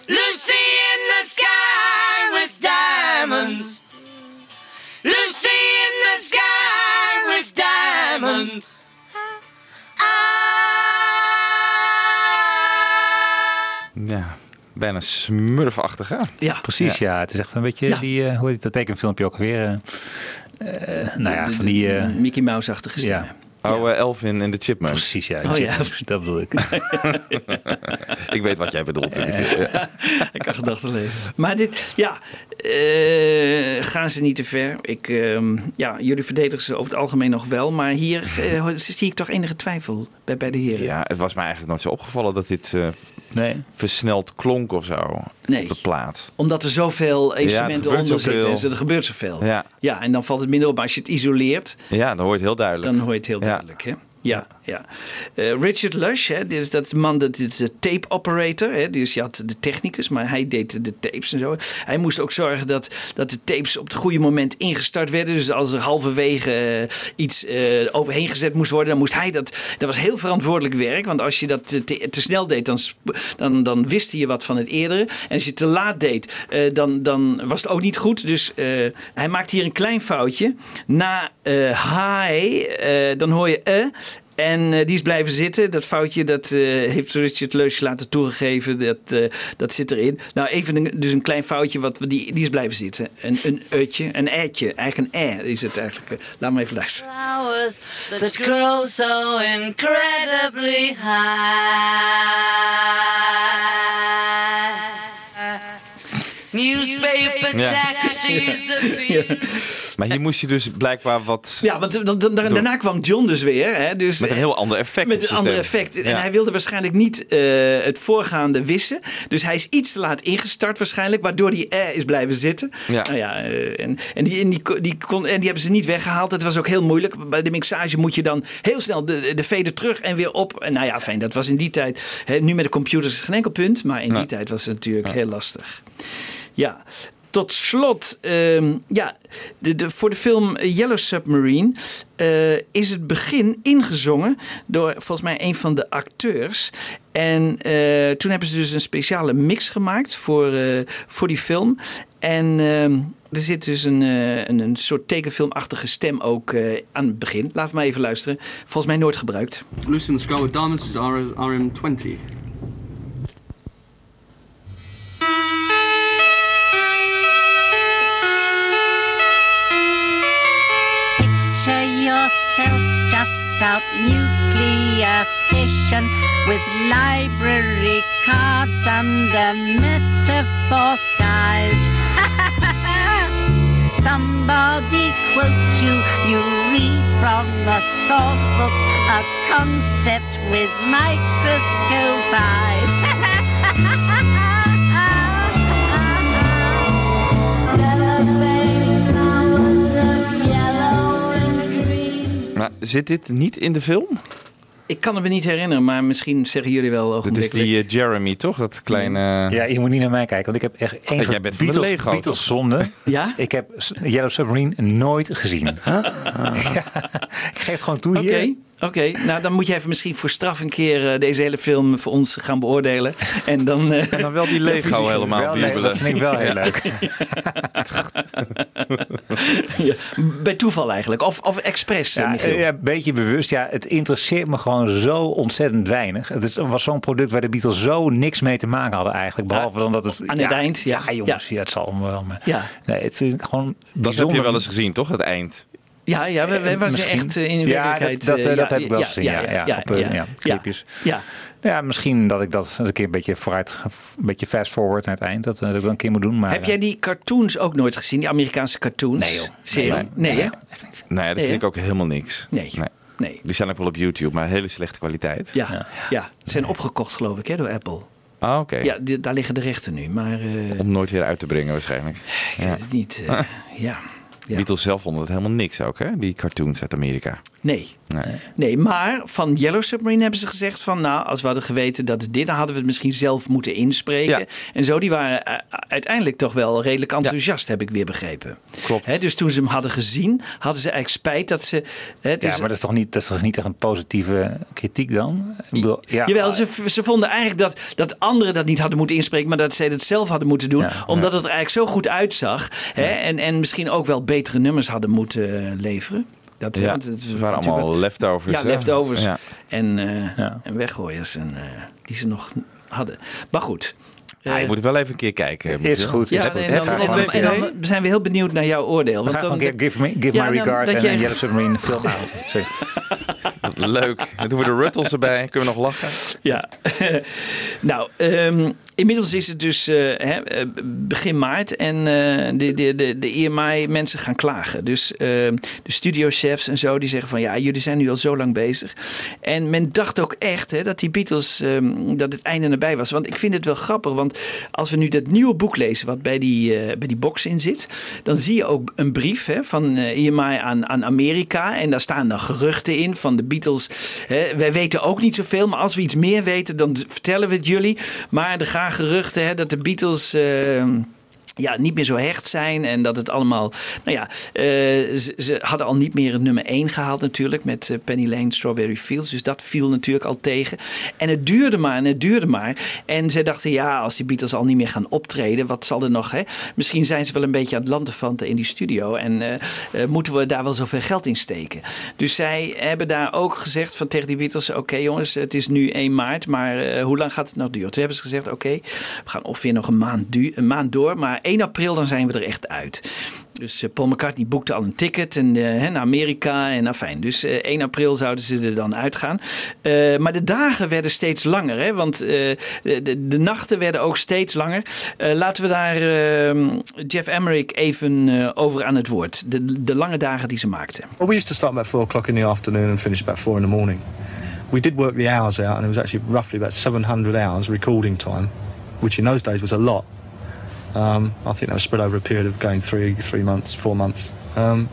Lucy in the sky with diamonds. Lucy in the sky bijna smurfachtig, hè? Ja, Precies, ja. Het is echt een beetje die, eh, hoe heet dat tekenfilmpje ook weer? eh, eh, nou ja, van die... Mickey Mouse-achtige stemmen. ja. Oh, eh, Elvin en de Chipmunks. Precies, ja. Oh, ja. Dat bedoel ik. ik weet wat jij bedoelt. natuurlijk. Ja. ik kan gedachten lezen. Maar dit, ja, eh, gaan ze niet te ver. Ik, ehm, ja, jullie verdedigen ze over het algemeen nog wel. Maar hier eh, zie ik toch enige twijfel bij, bij de heren. Ja, het was mij eigenlijk nooit zo opgevallen dat dit eh, nee. versneld klonk of zo. Nee. Op de plaat. Omdat er zoveel instrumenten onder zitten. en Er gebeurt zoveel. Ja. ja, en dan valt het minder op. Maar als je het isoleert, Ja, dan hoor je het heel duidelijk. dan hoor je het heel Ja. Duidelijk. Hè? Ja, ja. Eh, Richard Lush, hè, is dat man, dat is de tape operator. Hè, dus je had de technicus, maar hij deed de tapes en zo. Hij moest ook zorgen dat, dat de tapes op het goede moment ingestart werden. Dus als er halverwege eh, iets eh, overheen gezet moest worden, dan moest hij dat. Dat was heel verantwoordelijk werk, want als je dat te, te snel deed, dan, dan, dan wist je wat van het eerdere. En als je het te laat deed, dan, dan was het ook niet goed. Dus hij maakt hier een klein foutje. Na hi, dan hoor je eh. En eh, die is blijven zitten. Dat foutje dat, eh, heeft Richard Leusje laten toegegeven. Dat, eh, dat zit erin. Nou, even een, dus een klein foutje. Wat, die, die is blijven zitten. Een, een utje, een eitje. Eigenlijk een e is het eigenlijk. Laat me even luisteren. Flowers that grow so incredibly high. Newspaper Ja. taxis appear. Maar hier moest je dus blijkbaar wat... Ja, want dan- dan- dan- daarna kwam John dus weer. Hè, dus, Met een heel ander effect Met een ander stem. effect. En Ja. hij wilde waarschijnlijk niet eh, het voorgaande wissen. Dus hij is iets te laat ingestart waarschijnlijk. Waardoor die eh is blijven zitten. Ja. Nou ja, eh, en, en, die, en, die, die kon, en die hebben ze niet weggehaald. Het was ook heel moeilijk. Bij de mixage moet je dan heel snel de, de fader terug en weer op. En nou ja, fijn, dat was in die tijd. Hè, nu met de computers is geen enkel punt. Maar in Ja. die tijd was het natuurlijk heel lastig. Ja, tot slot, ehm, ja, de, voor de film Yellow Submarine eh, is het begin ingezongen door volgens mij een van de acteurs. En eh, toen hebben ze dus een speciale mix gemaakt voor, eh, voor die film. En ehm, er zit dus een, een, een soort tekenfilmachtige stem ook aan het begin. Laat maar even luisteren. Volgens mij nooit gebruikt. Sky with Diamonds is RM20. Out nuclear fission with library cards under metaphor skies. Somebody quotes you, you read from a source book, a concept with microscope eyes. Maar zit dit niet in de film? Ik kan het me niet herinneren, maar misschien zeggen jullie wel Dit is die eh, Jeremy, toch? Dat kleine... Ja, je moet niet naar mij kijken, want ik heb echt één Jij soort bent van de Beatles, Lego, Beatles zonde. Ja? Ik heb Yellow Submarine nooit gezien. Ja, ik geef het gewoon toe hier. Oké. Nou, dan moet je even misschien voor straf een keer eh, deze hele film voor ons gaan beoordelen. En dan, eh, En dan wel die Lego helemaal Wel, nee, bibelen. dat vind ik wel heel Ja. leuk. ja, bij toeval eigenlijk. Of, of expres. eh, Ja, Michiel. ja, een beetje bewust. Ja, het interesseert me gewoon zo ontzettend weinig. Het is, was zo'n product waar de Beatles zo niks mee te maken hadden eigenlijk. Behalve dan dat het... Aan het eind, ja. Ja, jongens, ja. het zal allemaal wel. Maar, Ja. Nee, het is gewoon Dat bijzonder. heb je wel eens gezien, toch? Het eind. Ja, ja, wij, wij waren Misschien. echt eh, in de Ja, werkelijkheid... dat, dat, eh, eh, dat ja, heb ik wel ja, gezien. Ja, ja, ja, op, eh, ja, ja, clipjes. Ja, Ja, misschien dat ik dat een keer een beetje vooruit, een beetje fast forward naar het eind, dat, eh, dat ik dat een keer moet doen. Maar, Heb jij die cartoons ook nooit gezien? Die Amerikaanse cartoons? Nee, joh. Serie? Nee, Nee, nee, dat Nee, vind ik ook helemaal niks. Nee. Nee. Die zijn ook wel op YouTube, maar hele slechte kwaliteit. Ja, ja. Ze zijn opgekocht geloof ik hè, door Apple. Ah, oké. Ja, die- daar liggen de rechten nu. Maar eh, Om nooit weer uit te brengen waarschijnlijk. ik weet het niet. eh, ja. Ja. Beatles zelf vonden het helemaal niks ook, hè? Die cartoons uit Amerika. Nee. Nee. Nee, maar van Yellow Submarine hebben ze gezegd van... nou, als we hadden geweten dat het dit... dan hadden we het misschien zelf moeten inspreken. Ja. En zo, die waren eh, uiteindelijk toch wel redelijk enthousiast, heb ik weer begrepen. Klopt. Dus toen ze hem hadden gezien, hadden ze eigenlijk spijt dat ze... Dus- ja, maar dat is toch niet, dat is toch niet echt een positieve kritiek dan? Ik bedoel, ja, Jawel, ze, ze vonden eigenlijk dat, dat anderen dat niet hadden moeten inspreken, maar dat zij dat zelf hadden moeten doen. omdat het er eigenlijk zo goed uitzag. En, en misschien ook wel betere nummers hadden moeten eh, leveren. Dat, Ja, het het waren allemaal wat- leftovers, Ja, hè? leftovers. Ja. En, eh, en weggooiers en, eh, die ze nog hadden. Maar goed. Ah, je Eh, moet wel even een keer kijken. Is goed, Ja, is goed. en dan, je en, gewoon dan, en dan zijn we heel benieuwd naar jouw oordeel. Want dan, give, me, give Ja, my regards en Yellow Submarine film Sorry. Leuk. Dan doen we de Ruttles erbij. Kunnen we nog lachen? Ja, nou, ehm, inmiddels is het dus eh, eh, begin maart en eh, de, de, de, de EMI-mensen gaan klagen. Dus ehm, de studiochefs en zo, die zeggen van ja, jullie zijn nu al zo lang bezig. En men dacht ook echt hè, dat die Beatles, ehm, dat het einde nabij was. Want ik vind het wel grappig, want als we nu dat nieuwe boek lezen wat bij die, bij die box in zit, dan zie je ook een brief hè, van EMI aan, aan Amerika. En daar staan dan geruchten in van de Beatles Wij weten ook niet zoveel, maar als we iets meer weten, dan vertellen we het jullie. Maar er gaan geruchten hè, dat de Beatles. eh, ja, niet meer zo hecht zijn. En dat het allemaal. Nou ja, eh, ze, hadden al niet meer het nummer 1 gehaald, natuurlijk. Met eh, Penny Lane, Strawberry Fields. Dus dat viel natuurlijk al tegen. En het duurde maar en het duurde maar. En zij dachten, ja, als die Beatles al niet meer gaan optreden, wat zal er nog? Hè? Misschien zijn ze wel een beetje aan het lanterfanten in die studio. En eh, moeten we daar wel zoveel geld in steken? Dus zij hebben daar ook gezegd van tegen die Beatles: Oké, jongens, het is nu 1 maart, maar hoe lang gaat het nog duren? Toen hebben ze gezegd: Oké, we gaan ongeveer nog een maand, een maand door. Maar 1 april dan zijn we er echt uit. Dus eh, Paul McCartney boekte al een ticket en, eh, naar Amerika en afijn. Dus eh, 1 april zouden ze er dan uitgaan. Maar de dagen werden steeds langer, hè, want de, de, nachten werden ook steeds langer. Laten we daar eh, Jeff Emmerich even over aan het woord. De, de lange dagen die ze maakten. We used to start about four o'clock in the afternoon and finish about four in the morning. We did work the hours out, and it was actually roughly about 700 hours recording time, which in those days was a lot. Um, I think that was spread over a period of going three, three months, four months. Um,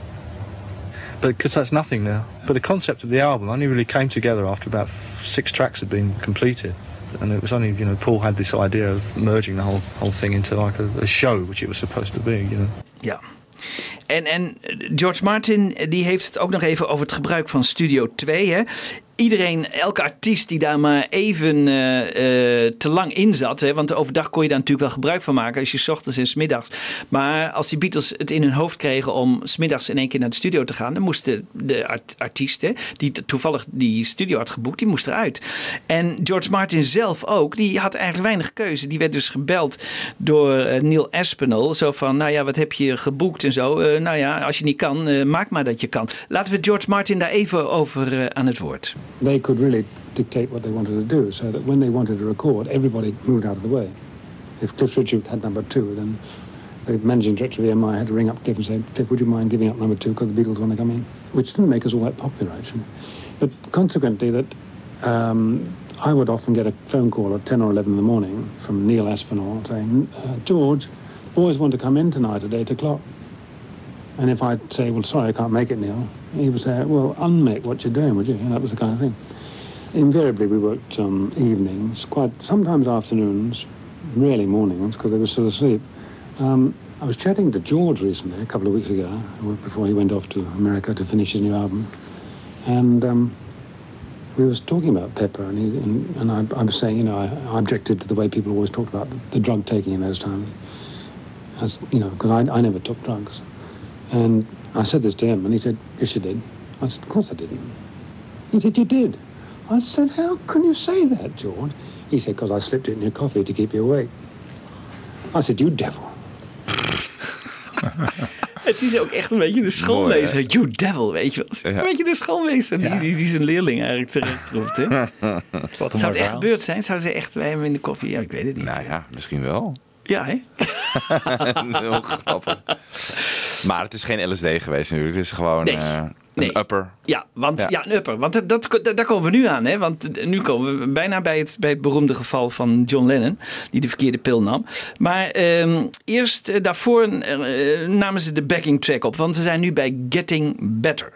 but because that's nothing now. But the concept of the album only really came together after about six tracks had been completed. And it was only, you know, Paul had this idea of merging the whole whole thing into like a, a show, which it was supposed to be, you know. Ja. En, en George Martin die heeft het ook nog even over het gebruik van Studio 2. Hè? Iedereen, elke artiest die daar maar even eh, eh, te lang in zat. Hè? Want overdag kon je daar natuurlijk wel gebruik van maken. Als je 's ochtends en 's middags. Maar als die Beatles het in hun hoofd kregen om 's middags in één keer naar de studio te gaan. Dan moesten de art artiesten die toevallig die studio had geboekt. Die moest eruit. En George Martin zelf ook. Die had eigenlijk weinig keuze. Die werd dus gebeld door eh, Neil Aspinall. Zo van, nou ja, wat heb je geboekt en zo. Nou ja, als je niet kan, maak maar dat je kan. Laten we George Martin daar even over aan het woord. They could really dictate what they wanted to do. So that when they wanted to record, everybody moved out of the way. If Cliff Richard had number two, then the managing director of EMI had to ring up Cliff and say, Cliff, would you mind giving up number two because the Beatles want to come in? Which didn't make us all that popular, actually. But consequently, that um, I would often get a phone call at 10 or 11 in the morning from Neil Aspinall saying, uh, George, boys want to come in tonight at 8 o'clock. And if I'd say, well, sorry, I can't make it, Neil, he would say, well, unmake what you're doing, would you? And that was the kind of thing. Invariably, we worked um, evenings, quite sometimes afternoons, rarely mornings, because they were still asleep. Um, I was chatting to George recently, a couple of weeks ago, before he went off to America to finish his new album, and um, we was talking about Pepper, and, he, and, and I, I was saying, you know, I, I objected to the way people always talked about the, the drug taking in those times, as you know, because I, I never took drugs. And I said this to him, and he said, Yes, you did. I said, Of course I didn't. He said, You did. I said, How can you say that, George? He said, Because I slipped it in your coffee to keep you awake. I said, You devil. Het is ook echt een beetje de schoolmeester. Mooi, you devil, weet je wel. Het is Ja. Een beetje de schoolmeester die, die, die zijn leerling eigenlijk terecht roept. Hè? Wat Zou het echt gebeurd zijn? Zouden ze echt bij hem in de koffie? Ja, ik weet het niet. Nou ja, misschien wel. Ja, hè? Heel grappig. Maar het is geen LSD geweest natuurlijk. Het is gewoon Nee. eh, Nee. een upper. Ja, want Ja. ja. een upper. Want dat, daar komen we nu aan. Hè? Want nu komen we bijna bij het, bij het beroemde geval van John Lennon. Die de verkeerde pil nam. Maar ehm, eerst eh, daarvoor eh, namen ze de backing track op. Want we zijn nu bij Getting Better.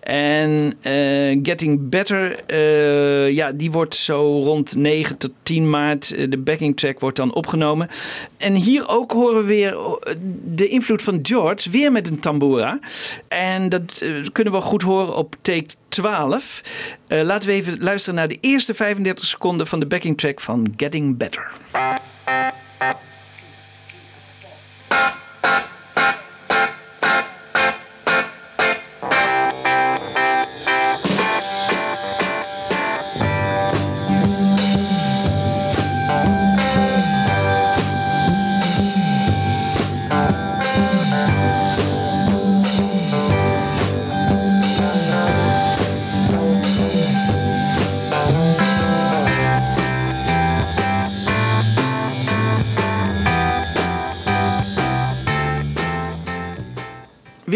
En eh, Getting Better, ja, die wordt zo rond 9 tot 10 maart. de backing track wordt dan opgenomen. En hier ook horen we weer eh, de invloed van George. Weer met een tambura. En dat kunnen we goed horen op take 12. Eh, laten we even luisteren naar de eerste 35 seconden van de backing track van Getting Better.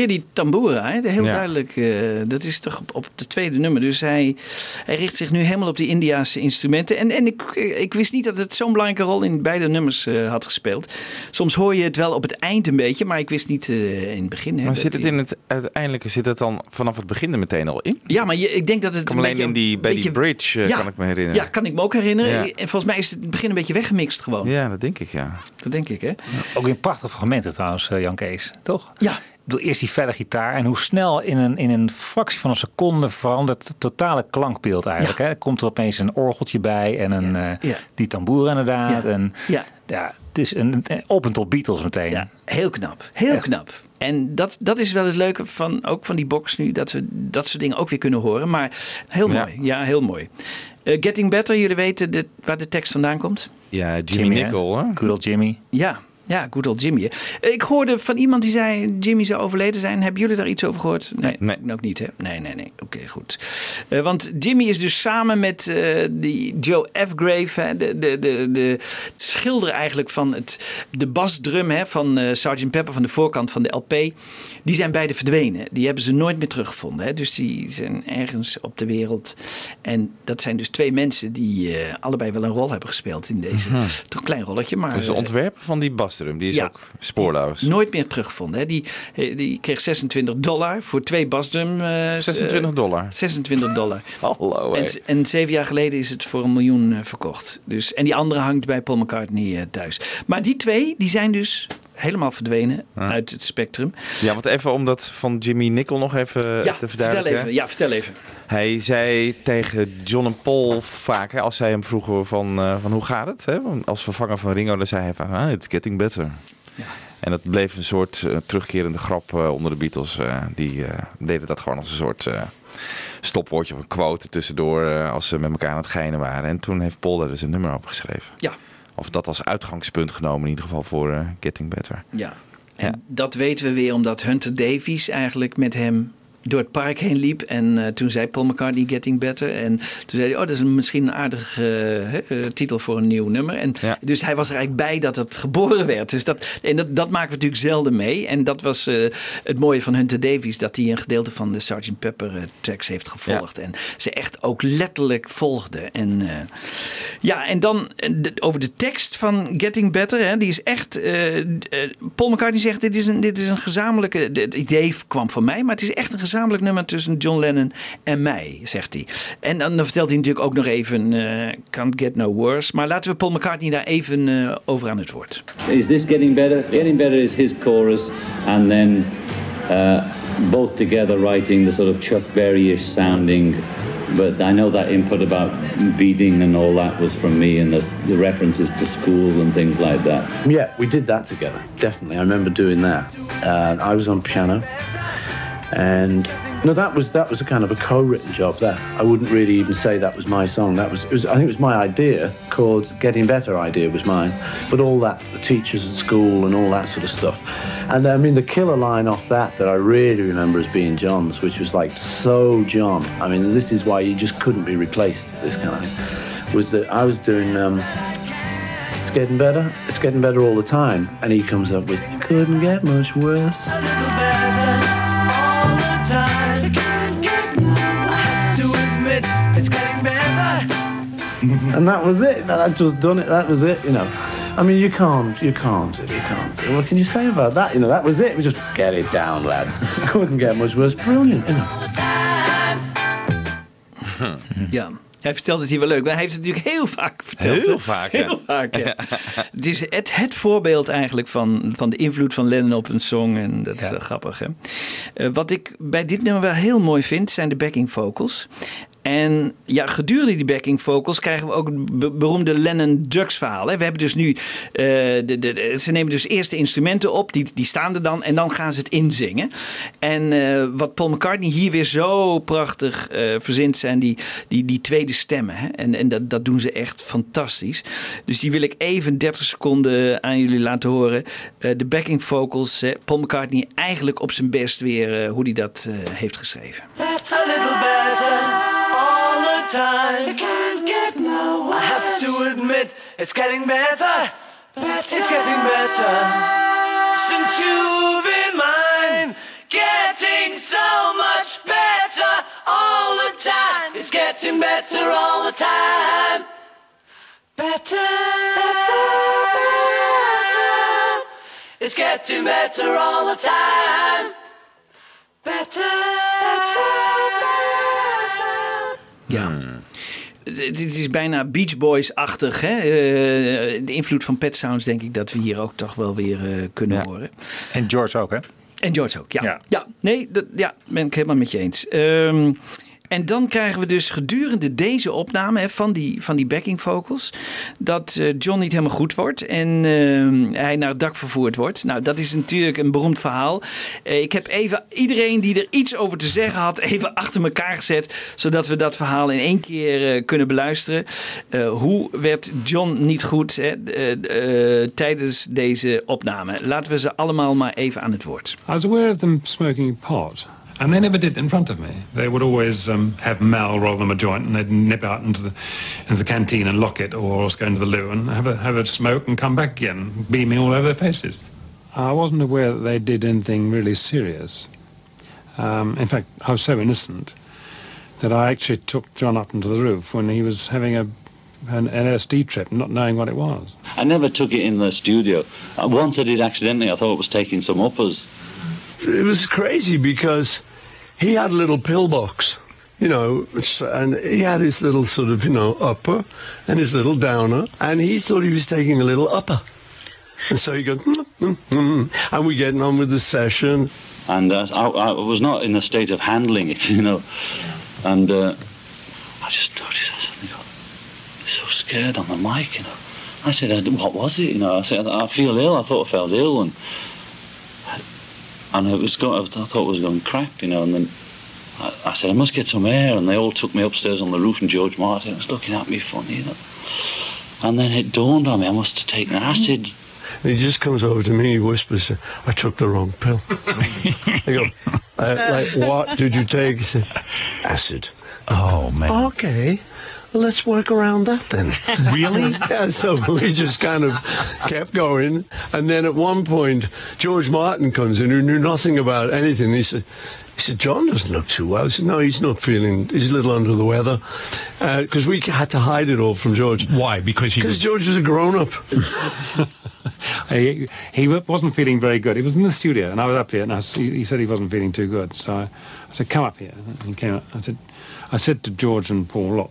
Weer die tambura, hè? heel Ja. duidelijk. eh, dat is toch op, op de tweede nummer. Dus hij, hij richt zich nu helemaal op die Indiaanse instrumenten. En, en ik, ik wist niet dat het zo'n belangrijke rol in beide nummers eh, had gespeeld. Soms hoor je het wel op het eind een beetje, maar ik wist niet eh, in het begin. Hè, Maar zit het in het uiteindelijke zit het dan vanaf het begin er meteen al in? Ja, maar je, ik denk dat het een alleen beetje- in die, bij beetje- die bridge Ja. kan ik me herinneren. Ja, kan ik me ook herinneren. Ja. En volgens mij is het in het begin een beetje weggemixt gewoon. Ja, dat denk ik, ja. Dat denk ik, hè? Ook in prachtige fragmenten trouwens, Jan Kees, toch? Ja. Bedoel, eerst die felle gitaar en hoe snel in een, in een fractie van een seconde verandert het totale klankbeeld eigenlijk. Hè? Er komt er opeens een orgeltje bij en een, eh, Ja. die tamboer inderdaad. Ja. En, Ja. ja, het is een, een- op en tot Beatles meteen. Ja, heel knap. Heel knap. En dat, dat is wel het leuke van, ook van die box nu, dat we dat soort dingen ook weer kunnen horen. Maar heel mooi. Ja, heel mooi. Eh, Getting Better, jullie weten de, waar de tekst vandaan komt? Ja, Jimmy, Jimmy, hè? Good old Jimmy. Ja, ja, good old Jimmy. Ik hoorde van iemand die zei Jimmy zou overleden zijn. Hebben jullie daar iets over gehoord? Nee, Nee. ook niet hè? Nee, nee, nee. Oké, goed. Eh, want Jimmy is dus samen met eh, die Joe F. Grave, hè, de, de, de, de schilder eigenlijk van het, de basdrum hè, van eh Sgt. Pepper van de voorkant van de LP. Die zijn beide verdwenen. Die hebben ze nooit meer teruggevonden. Hè. Dus die zijn ergens op de wereld. En dat zijn dus twee mensen die allebei wel een rol hebben gespeeld in deze. Mhm. Toch een klein rolletje, maar... Dus de ontwerper van die die is ja. ook spoorloos. Nooit meer teruggevonden. Hè. Die, eh, die kreeg 26 dollar voor twee basdrum. eh, 26 dollar. 26 dollar. Hallo. En, en zeven jaar geleden is het voor een miljoen eh, verkocht. Dus, en die andere hangt bij Paul McCartney eh, thuis. Maar die twee, die zijn dus helemaal verdwenen uit het spectrum. Ja, want even om dat van Jimmy Nicol nog even eh, ja, te vertel verduidelijken. even. Ja, vertel even. Hij zei tegen John en Paul vaak, hè, als zij hem vroegen van, eh, van hoe gaat het? Hè? Als vervanger van Ringo, dan zei hij van, ah, it's getting better. En dat bleef een soort eh, terugkerende grap onder de Beatles. die deden dat gewoon als een soort stopwoordje of een quote tussendoor als ze met elkaar aan het geinen waren. En toen heeft Paul daar dus een nummer over geschreven. Ja. Of dat als uitgangspunt genomen in ieder geval voor eh, Getting Better. Ja. En dat weten we weer omdat Hunter Davies eigenlijk met hem door het park heen liep. En eh, toen zei Paul McCartney Getting Better. En toen zei hij, oh, dat is misschien een aardige eh, titel voor een nieuw nummer. En Dus hij was er eigenlijk bij dat het geboren werd. Dus dat, en dat, dat maken we natuurlijk zelden mee. En dat was eh, het mooie van Hunter Davies. Dat hij een gedeelte van de Sgt. Pepper tracks heeft gevolgd. En ze echt ook letterlijk volgde. En ja, en dan de- over de tekst van Getting Better. Hè, die is echt... Paul McCartney zegt, dit is een, dit is een gezamenlijke... Het idee kwam van mij, maar het is echt een gezamenlijk nummer tussen John Lennon en mij, zegt hij. En dan, dan vertelt hij natuurlijk ook nog even... eh, Can't Get No Worse. Maar laten we Paul McCartney daar even eh, over aan het woord. Is this getting better? Getting better is his chorus, and then uh, both together writing the sort of Chuck Berry-ish sounding. But I know that input about beating and all that was from me, and the, the references to schools and things like that. Yeah, we did that together. Definitely, I remember doing that. Uh, I was on piano, and no, that was that was a kind of a co-written job. That I wouldn't really even say that was my song. That was, was I think it was my idea called "Getting Better." Idea was mine, but all that the teachers at school and all that sort of stuff. And I mean, the killer line off that that I really remember as being John's, which was like so John. I mean, this is why you just couldn't be replaced. This kind of thing was that I was doing. Um, it's getting better. It's getting better all the time. And he comes up with, couldn't get much worse. And that was it. That I'd just done it. That was it. You know. I mean, you can't, you can't, you can't. What can you say about that? You know, that was it. We just get it down, lads. Couldn't get much worse. Brilliant, you know. Ja. Hij vertelt het hier wel leuk, maar hij heeft het natuurlijk heel vaak verteld. Heel vaak, ja. Heel vaak, ja. het is het, het voorbeeld eigenlijk van, van de invloed van Lennon op een song. En dat is wel grappig, hè? Eh, wat ik bij dit nummer wel heel mooi vind, zijn de backing vocals. En ja, gedurende die backing vocals krijgen we ook het be- beroemde Lennon Drugs verhaal. We hebben dus nu, eh, de, de, ze nemen dus eerst de instrumenten op, die, die staan er dan en dan gaan ze het inzingen. En eh, wat Paul McCartney hier weer zo prachtig eh, verzint zijn die, die, die tweede stemmen. Hè. En, en dat, dat doen ze echt fantastisch. Dus die wil ik even 30 seconden aan jullie laten horen. De backing vocals, Paul McCartney eigenlijk op zijn best weer hoe hij dat heeft geschreven. It's a little better time. You can't get no worse. I have to admit, it's getting better. better. It's getting better. Since you've been mine, getting so much better all the time. It's getting better all the time. Better, better, better. It's getting better all the time. Better. Het het is bijna Beach Boys-achtig. Hè? Eh, de invloed van Pet Sounds denk ik dat we hier ook toch wel weer eh, kunnen horen. En George ook, hè? En George ook, ja. Ja, nee, dat ja, ben ik helemaal met je eens. Ehm, en dan krijgen we dus gedurende deze opname hè, van, die, van die backing vocals... dat eh, John niet helemaal goed wordt en ehm, hij naar het dak vervoerd wordt. Nou, dat is natuurlijk een beroemd verhaal. Eh, ik heb even iedereen die er iets over te zeggen had... even achter elkaar gezet, zodat we dat verhaal in één keer eh, kunnen beluisteren. Eh, hoe werd John niet goed hè, eh, eh, tijdens deze opname? Laten we ze allemaal maar even aan het woord. I was aware of them smoking pot, and they never did in front of me. They would always um, have Mal roll them a joint, and they'd nip out into the into the canteen and lock it, or else go into the loo and have a have a smoke and come back again, beaming all over their faces. I wasn't aware that they did anything really serious. Um, in fact, I was so innocent that I actually took John up into the roof when he was having a an LSD trip, not knowing what it was. I never took it in the studio. Uh, Once I did accidentally, I thought it was taking some uppers. It was crazy because he had a little pillbox, you know, and he had his little sort of, you know, upper and his little downer, and he thought he was taking a little upper. And so he goes, "Mm, mm, mm," and we're getting on with the session. And uh, I, I was not in a state of handling it, you know. And uh, I just noticed, I suddenly got so scared on the mic, you know. I said, "Uh, what was it? You know, I said, I feel ill. I thought I felt ill. And and it was going, I thought it was going crap, you know. And then I, I said, I must get some air. And they all took me upstairs on the roof and George Martin was looking at me funny, you know. And then it dawned on me, I must have taken acid. And he just comes over to me, he whispers, I took the wrong pill. I go, uh, like, what did you take? He said, acid. Oh, man. Okay. Well, let's work around that then. Really? yeah, so we just kind of kept going. And then at one point, George Martin comes in who knew nothing about anything. He said, he said, John doesn't look too well. I said, no, he's not feeling, he's a little under the weather. Uh, because we had to hide it all from George. Why? Because he Because was... George was a grown-up. he, he wasn't feeling very good. He was in the studio, and I was up here, and I, he said he wasn't feeling too good. So I, I said, "Come up here." And he came up. I said, "I said to George and Paul, look,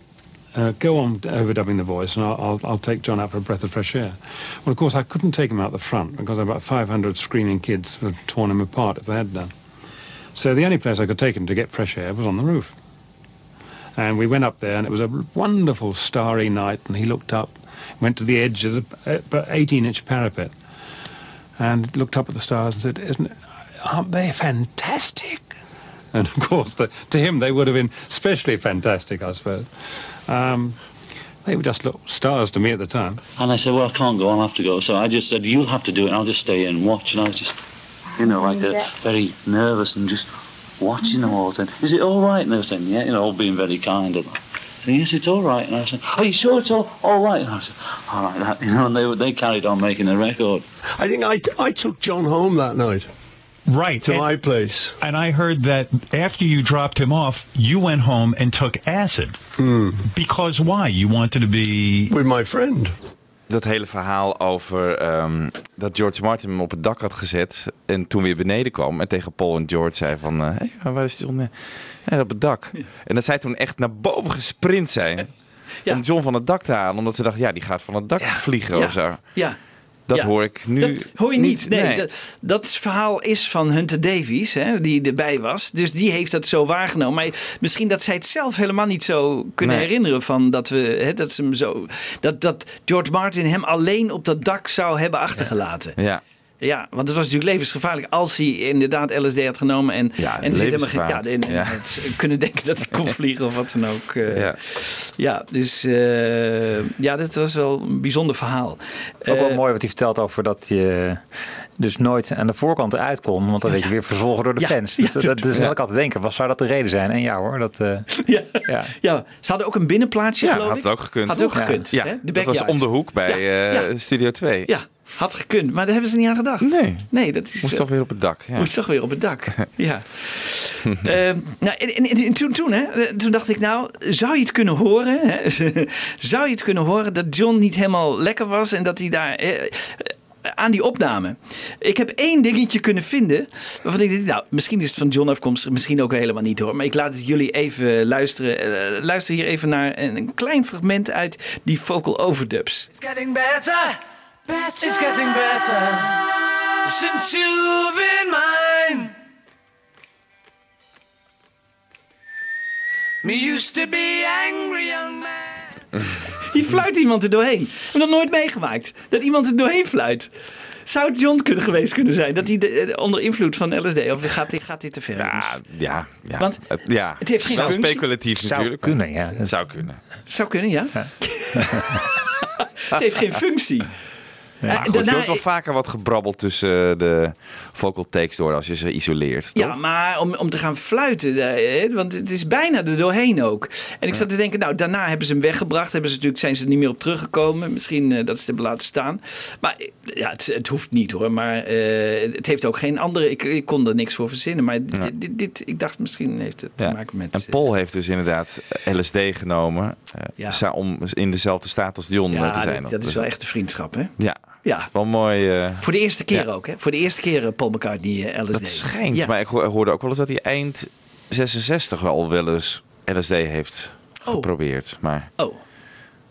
uh, go on overdubbing the voice, and I'll, I'll, I'll take John out for a breath of fresh air." Well, of course, I couldn't take him out the front because about 500 screaming kids would have torn him apart if they had done. So the only place I could take him to get fresh air was on the roof. And we went up there, and it was a wonderful starry night. And he looked up, went to the edge of the 18-inch parapet, and looked up at the stars and said, "Isn't aren't they fantastic?" And of course, the, to him, they would have been especially fantastic, I suppose. Um, they were just little stars to me at the time. And I said, well, I can't go, I'll have to go. So I just said, you'll have to do it, I'll just stay here and watch. And I was just, you know, like uh, very nervous and just watching them all. Saying, is it all right? And they were saying, yeah, you know, all being very kind. And saying, yes, it's all right. And I said, are you sure it's all, all right? And I said, all right, that, you know, and they, they carried on making the record. I think I, I took John home that night. Right. To my place. And I heard that after you dropped him off, you went home and took acid. Because why? You wanted to be... With my friend. Dat hele verhaal over ehm, dat George Martin hem op het dak had gezet en toen weer beneden kwam en tegen Paul en George zei van, hey, waar is John? "Ja, op het dak. En dat zij toen echt naar boven gesprint zijn om John van het dak te halen, omdat ze dachten, ja, die gaat van het dak vliegen Ja. of zo. Ja. Dat Ja. hoor ik nu Dat hoor je niet. Nee, nee. Dat, dat verhaal is van Hunter Davies, hè, die erbij was. Dus die heeft dat zo waargenomen. Maar misschien dat zij het zelf helemaal niet zo kunnen Nee. herinneren van dat we hè, dat ze hem zo dat, dat George Martin hem alleen op dat dak zou hebben achtergelaten. Ja. Ja, want het was natuurlijk levensgevaarlijk als hij inderdaad LSD had genomen en, Ja, en geen- ja, en, Ja. kunnen denken dat hij kon vliegen of wat dan ook. eh. Ja. ja. dus eh, ja, dit was wel een bijzonder verhaal. Ook wel Eh, mooi wat hij vertelt over dat je dus nooit aan de voorkant eruit kon. Want dan werd je weer verzwolgen door de Ja, fans. ja, dat, dat, dus ja. had ik altijd denken, wat zou dat de reden zijn? En ja hoor, dat... eh, Ja. ja. Ja, ze hadden ook een binnenplaatsje, Ja, geloof had ik. het ook gekund. Had ook gekund. Ja, hè? De dat was om de hoek bij Ja, eh, ja. Studio 2. Ja, Had gekund, maar daar hebben ze niet aan gedacht. Nee. Nee, dat is... Moest toch weer op het dak. Ja. Moest toch weer op het dak. ja. Ehm, nou, en, en- en toen, toen, hè, toen dacht ik, nou, zou je het kunnen horen? Hè? zou je het kunnen horen dat John niet helemaal lekker was en dat hij daar. eh, eh, aan die opname. Ik heb één dingetje kunnen vinden. Waarvan ik denk, nou, misschien is het van John afkomstig, misschien ook helemaal niet hoor. Maar ik laat het jullie even luisteren. Eh, luister hier even naar een, een klein fragment uit die vocal overdubs. It's getting better. Better. It's getting better. Since you've been mine. Me used to be angry young man. Hier fluit iemand er doorheen. Ik heb dat nooit meegemaakt. Dat iemand er doorheen fluit. Zou het John kunnen geweest kunnen zijn? Dat hij de- eh, onder invloed van LSD... Of gaat dit, gaat dit te ver? jongens? Ja, ja. Want Het- ja. het heeft geen Wel functie. speculatief Zou natuurlijk. kunnen, ja. Het zou kunnen. Zou kunnen, ja. het heeft geen functie. Maar Eh, je hoort wel vaker wat gebrabbel tussen eh, de vocal takes door als je ze isoleert. Toch? Ja, maar om, om te gaan fluiten, eh, want het is bijna er doorheen ook. En ik zat te denken, nou, daarna hebben ze hem weggebracht. Hebben ze natuurlijk, zijn ze er niet meer op teruggekomen. Misschien dat ze het hebben laten staan. Maar ja, het, het hoeft niet hoor. Maar het heeft ook geen andere. Ik, ik kon er niks voor verzinnen. Maar Ja. dit, dit, ik dacht, misschien heeft het te maken met. En Paul heeft dus inderdaad LSD genomen Ja. om in dezelfde staat als eh, te zijn. dat, dat is wel echt een vriendschap, hè? Ja, Ja. wel mooi. eh, Voor de eerste keer Ja. ook, hè? Voor de eerste keer eh, Paul McCartney eh, LSD. dat schijnt. Ja. Maar ik ho- hoorde ook wel eens dat hij eind 66 wel wel eens LSD heeft geprobeerd. Maar Oh.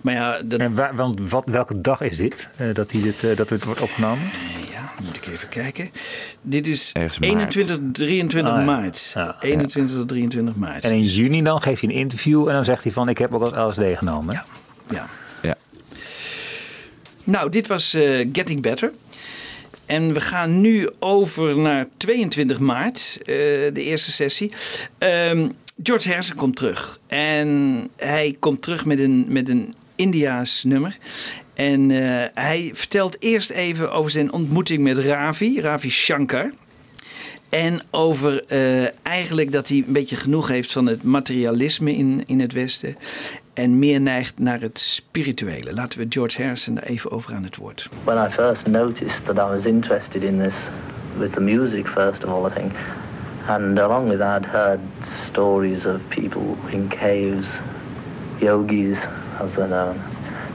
Maar ja, dat... En waar, want wat, welke dag is dit? eh, dat, hij dit dat dit wordt opgenomen? Ja, moet ik even kijken. Dit is Ergens maart. 21, 23 Ah, maart. Ja, 21 tot 23 maart. En in juni dan geeft hij een interview en dan zegt hij van ik heb ook al LSD genomen. Ja. Ja. Nou, dit was eh, Getting Better. En we gaan nu over naar 22 maart, eh, de eerste sessie. Ehm, George Harrison komt terug. En hij komt terug met een, met een Indiaas nummer. En eh, hij vertelt eerst even over zijn ontmoeting met Ravi, Ravi Shankar. En over eigenlijk dat hij een beetje genoeg heeft van het materialisme in, in het Westen. En meer neigt naar het spirituele. Laten we George Harrison daar even over aan het woord. when I first noticed that I was interested in this with the music first of all I think and along with that I'd heard stories of people in caves yogis as they're known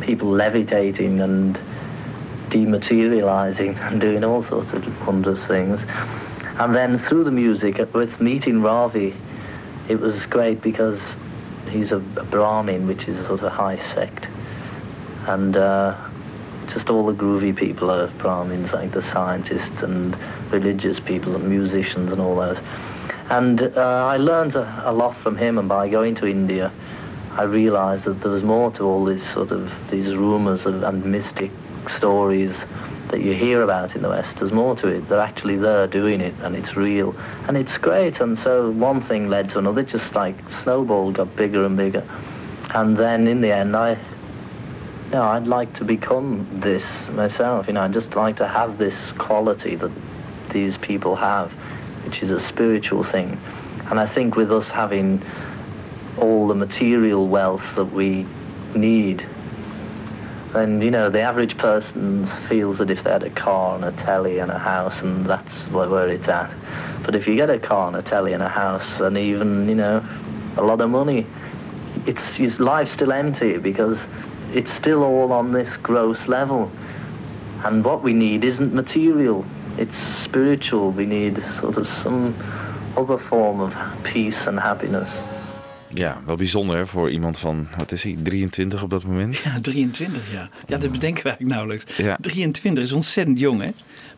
people levitating and dematerializing and doing all sorts of wondrous things and then through the music with meeting Ravi it was great because he's a, Brahmin which is a sort of a high sect and uh, just all the groovy people are Brahmins, like the scientists and religious people and musicians and all those. And uh, I learned a, a lot from him, and by going to India, I realized that there was more to all these sort of these rumors of, and mystic stories that you hear about in the West. There's more to it. They're actually there doing it, and it's real, and it's great. And so one thing led to another, just like snowball got bigger and bigger. And then in the end, I no, I'd like to become this myself. You know, I'd just like to have this quality that these people have, which is a spiritual thing. And I think with us having all the material wealth that we need, then, you know, the average person feels that if they had a car and a telly and a house, and that's where, it's at. But if you get a car and a telly and a house, and even, you know, a lot of money, it's, it's life's still empty because it's still all on this gross level. And what we need isn't material, it's spiritual. We need sort of some other form of peace and happiness. Ja, wel bijzonder hè, voor iemand van, wat is hij, 23 op dat moment? Ja, 23 jaar. Ja, dat bedenken we eigenlijk nauwelijks. Ja. 23 is ontzettend jong, hè?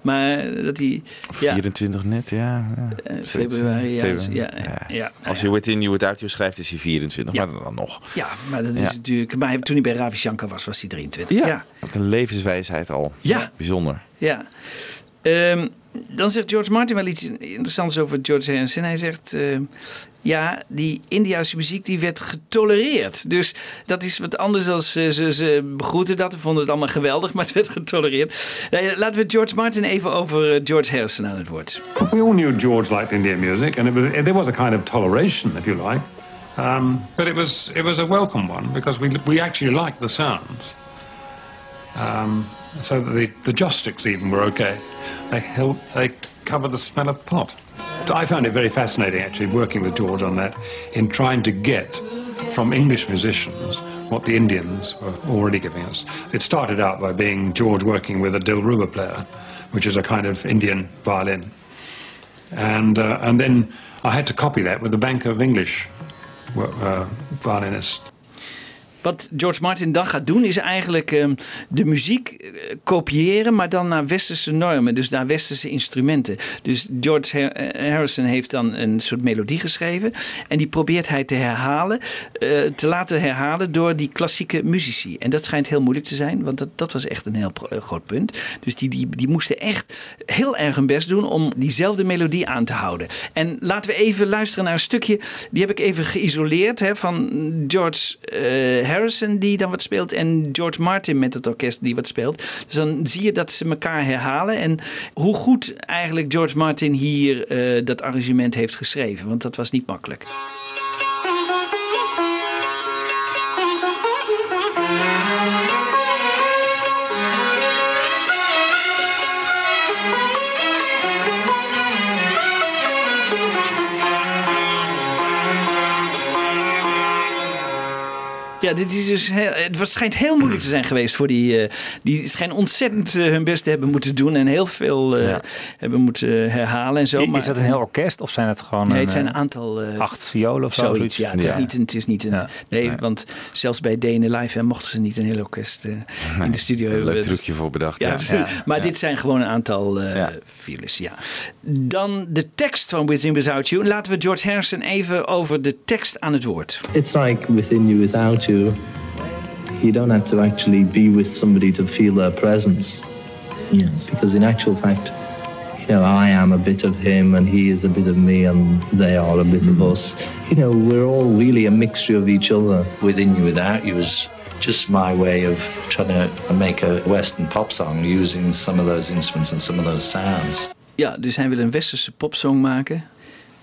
Maar dat hij... Ja, 24 net, ja. ja. eh, februari, ja, Februari. ja, ja, ja, Als je Within You Without You schrijft, is hij 24, maar dan nog. ja, maar dat is Ja. natuurlijk... Maar toen hij bij Ravi Shankar was, was hij 23. Ja, ja. wat een levenswijsheid al. Ja. Bijzonder. Ja. Ehm, dan zegt George Martin wel iets interessants over George Harrison. Hij zegt, ja, die Indiase muziek die werd getolereerd. Dus dat is wat anders dan ze, ze, begroeten dat. Ze vonden het allemaal geweldig, maar het werd getolereerd. Nou laten we George Martin even over eh, George Harrison aan het woord. We all knew George liked Indian music, and it was, there was a kind of toleration, if you like. Um, but it was it was a welcome one because we we actually liked the sounds. Um, so the, the joss sticks even were okay. They help, they cover the smell of pot. I found it very fascinating actually working with George on that in trying to get from English musicians what the Indians were already giving us. It started out by being George working with a Dilruba player, which is a kind of Indian violin. And, uh, and then I had to copy that with a bank of English uh, violinists. Wat George Martin dan gaat doen is eigenlijk ehm, de muziek eh, kopiëren, maar dan naar westerse normen, dus naar westerse instrumenten. Dus George eh, Harrison heeft dan een soort melodie geschreven en die probeert hij te herhalen, eh, te laten herhalen door die klassieke muzici. En dat schijnt heel moeilijk te zijn, want dat, dat was echt een heel groot punt. Dus die, die, die moesten echt heel erg hun best doen om diezelfde melodie aan te houden. En laten we even luisteren naar een stukje, die heb ik even geïsoleerd hè, van George eh, Harrison die dan wat speelt en George Martin met het orkest die wat speelt. Dus dan zie je dat ze elkaar herhalen en hoe goed eigenlijk George Martin hier eh, dat arrangement heeft geschreven, want dat was niet makkelijk. Ja, dit is dus heel, het was- schijnt heel moeilijk te zijn geweest voor die. eh, die schijnen ontzettend eh, hun best te hebben moeten doen en heel veel eh, hebben moeten herhalen en zo. Is dat een heel orkest of zijn het gewoon Nee, een, het zijn een aantal. eh, acht violen of zo, zoiets? zoiets? Ja, het is niet een. Het is niet een nee, want zelfs bij DN Live hè, mochten ze niet een heel orkest in de studio Een hebben. leuk Dus- trucje voor bedacht. Ja, maar Ja. dit zijn gewoon een aantal eh files, ja. Dan de tekst van Within Without You. Laten we George Harrison even over de tekst aan het woord. It's like within you, without you. You don't have to actually be with somebody to feel their presence. Yeah. Because in actual fact, you know, I am a bit of him and he is a bit of me and they are a bit of mm. us. You know, we're all really a mixture of each other. Within You Without You was just my way of trying to make a Western pop song using some of those instruments and some of those sounds. Ja, dus hij wil een westerse popsong maken.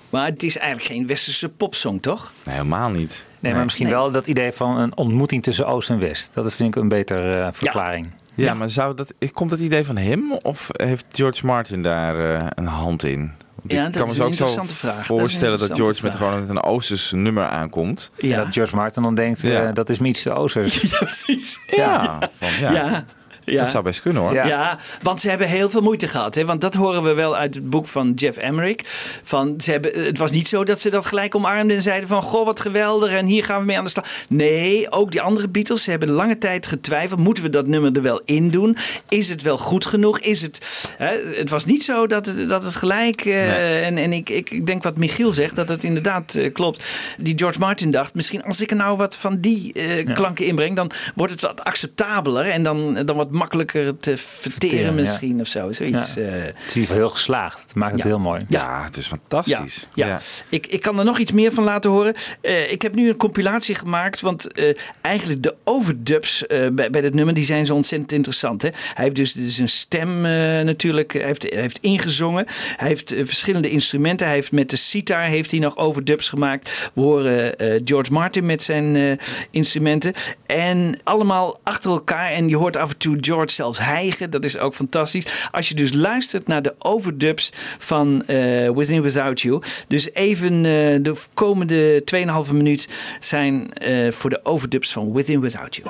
Maar het is eigenlijk geen westerse popsong, toch? Nee, helemaal niet. Nee, maar misschien wel dat idee van een ontmoeting tussen Oost en West. Dat vind ik een betere verklaring. Ja, maar zou dat, komt dat idee van hem of heeft George Martin daar eh, een hand in? Ja, ik dat kan me is zo een ook zo interessante vraag. Voorstellen dat, George met gewoon een Oosters nummer aankomt. En dat George Martin dan denkt, eh, Ja. dat is me iets te Oosters. Ja, precies. Ja, van, ja. Dat zou best kunnen hoor. Ja. want ze hebben heel veel moeite gehad. Hè? Want dat horen we wel uit het boek van Jeff Emmerich. Van, ze hebben, het was niet zo dat ze dat gelijk omarmden en zeiden van... Goh, wat geweldig en hier gaan we mee aan de slag. Nee, ook die andere Beatles ze hebben lange tijd getwijfeld. Moeten we dat nummer er wel in doen? Is het wel goed genoeg? Is het, hè? het was niet zo dat het, dat het gelijk... eh, En, en ik, ik denk wat Michiel zegt, dat het inderdaad eh, klopt. Die George Martin dacht, misschien als ik er nou wat van die eh, klanken inbreng... dan wordt het wat acceptabeler en dan, dan wat makkelijker te verteren Verteren, ja. misschien of zo. Zoiets. Ja. eh. Het is in ieder geval heel geslaagd. Het maakt het heel mooi. Ja, het is fantastisch. Ja, ja. Ik, ik kan er nog iets meer van laten horen. Eh, ik heb nu een compilatie gemaakt, want eh, eigenlijk de overdubs eh, bij, bij dit nummer die zijn zo ontzettend interessant. Hè? Hij heeft dus, dus een stem natuurlijk, hij heeft, hij heeft ingezongen. Hij heeft verschillende instrumenten. Hij heeft met de sitar heeft hij nog overdubs gemaakt. We horen eh, George Martin met zijn eh, instrumenten. En allemaal achter elkaar. En je hoort af en toe George zelfs hijgen. Dat is ook fantastisch. Als je dus luistert naar de overdubs van eh Within Without You. Dus even eh, de komende 2,5 minuut zijn eh, voor de overdubs van Within Without You.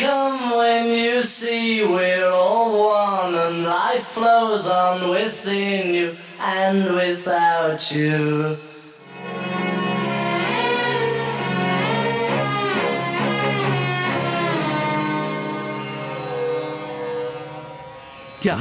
Come when you see we're all one and life flows on within you and without you. Ja,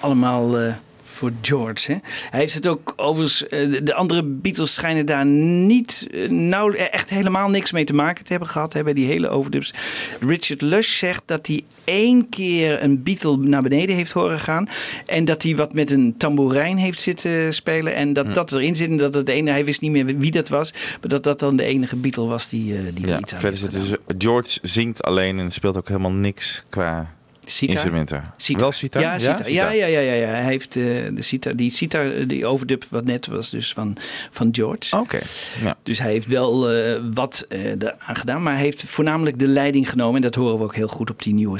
allemaal eh, voor George. Hè? Hij heeft het ook overigens. eh, de- de andere Beatles schijnen daar niet. nou, echt helemaal niks mee te maken te hebben gehad. Hè, bij die hele overdubs. Richard Lush zegt dat hij één keer een Beatle naar beneden heeft horen gaan. En dat hij wat met een tamboerijn heeft zitten spelen. En dat dat erin zit. En dat het ene. Hij wist niet meer wie dat was. Maar dat dat dan de enige Beatle was die, die Ja, verder zit dus George zingt alleen en speelt ook helemaal niks qua Sitar? instrumenten. Sitar. Wel sitar? Ja. Ja, ja, ja, ja, ja. Hij heeft eh, de sitar, die sitar, eh, die overdub wat net was dus van, van George. Oké. Ja. Dus hij heeft wel eh, wat eh eraan gedaan, maar hij heeft voornamelijk de leiding genomen. En dat horen we ook heel goed op die nieuwe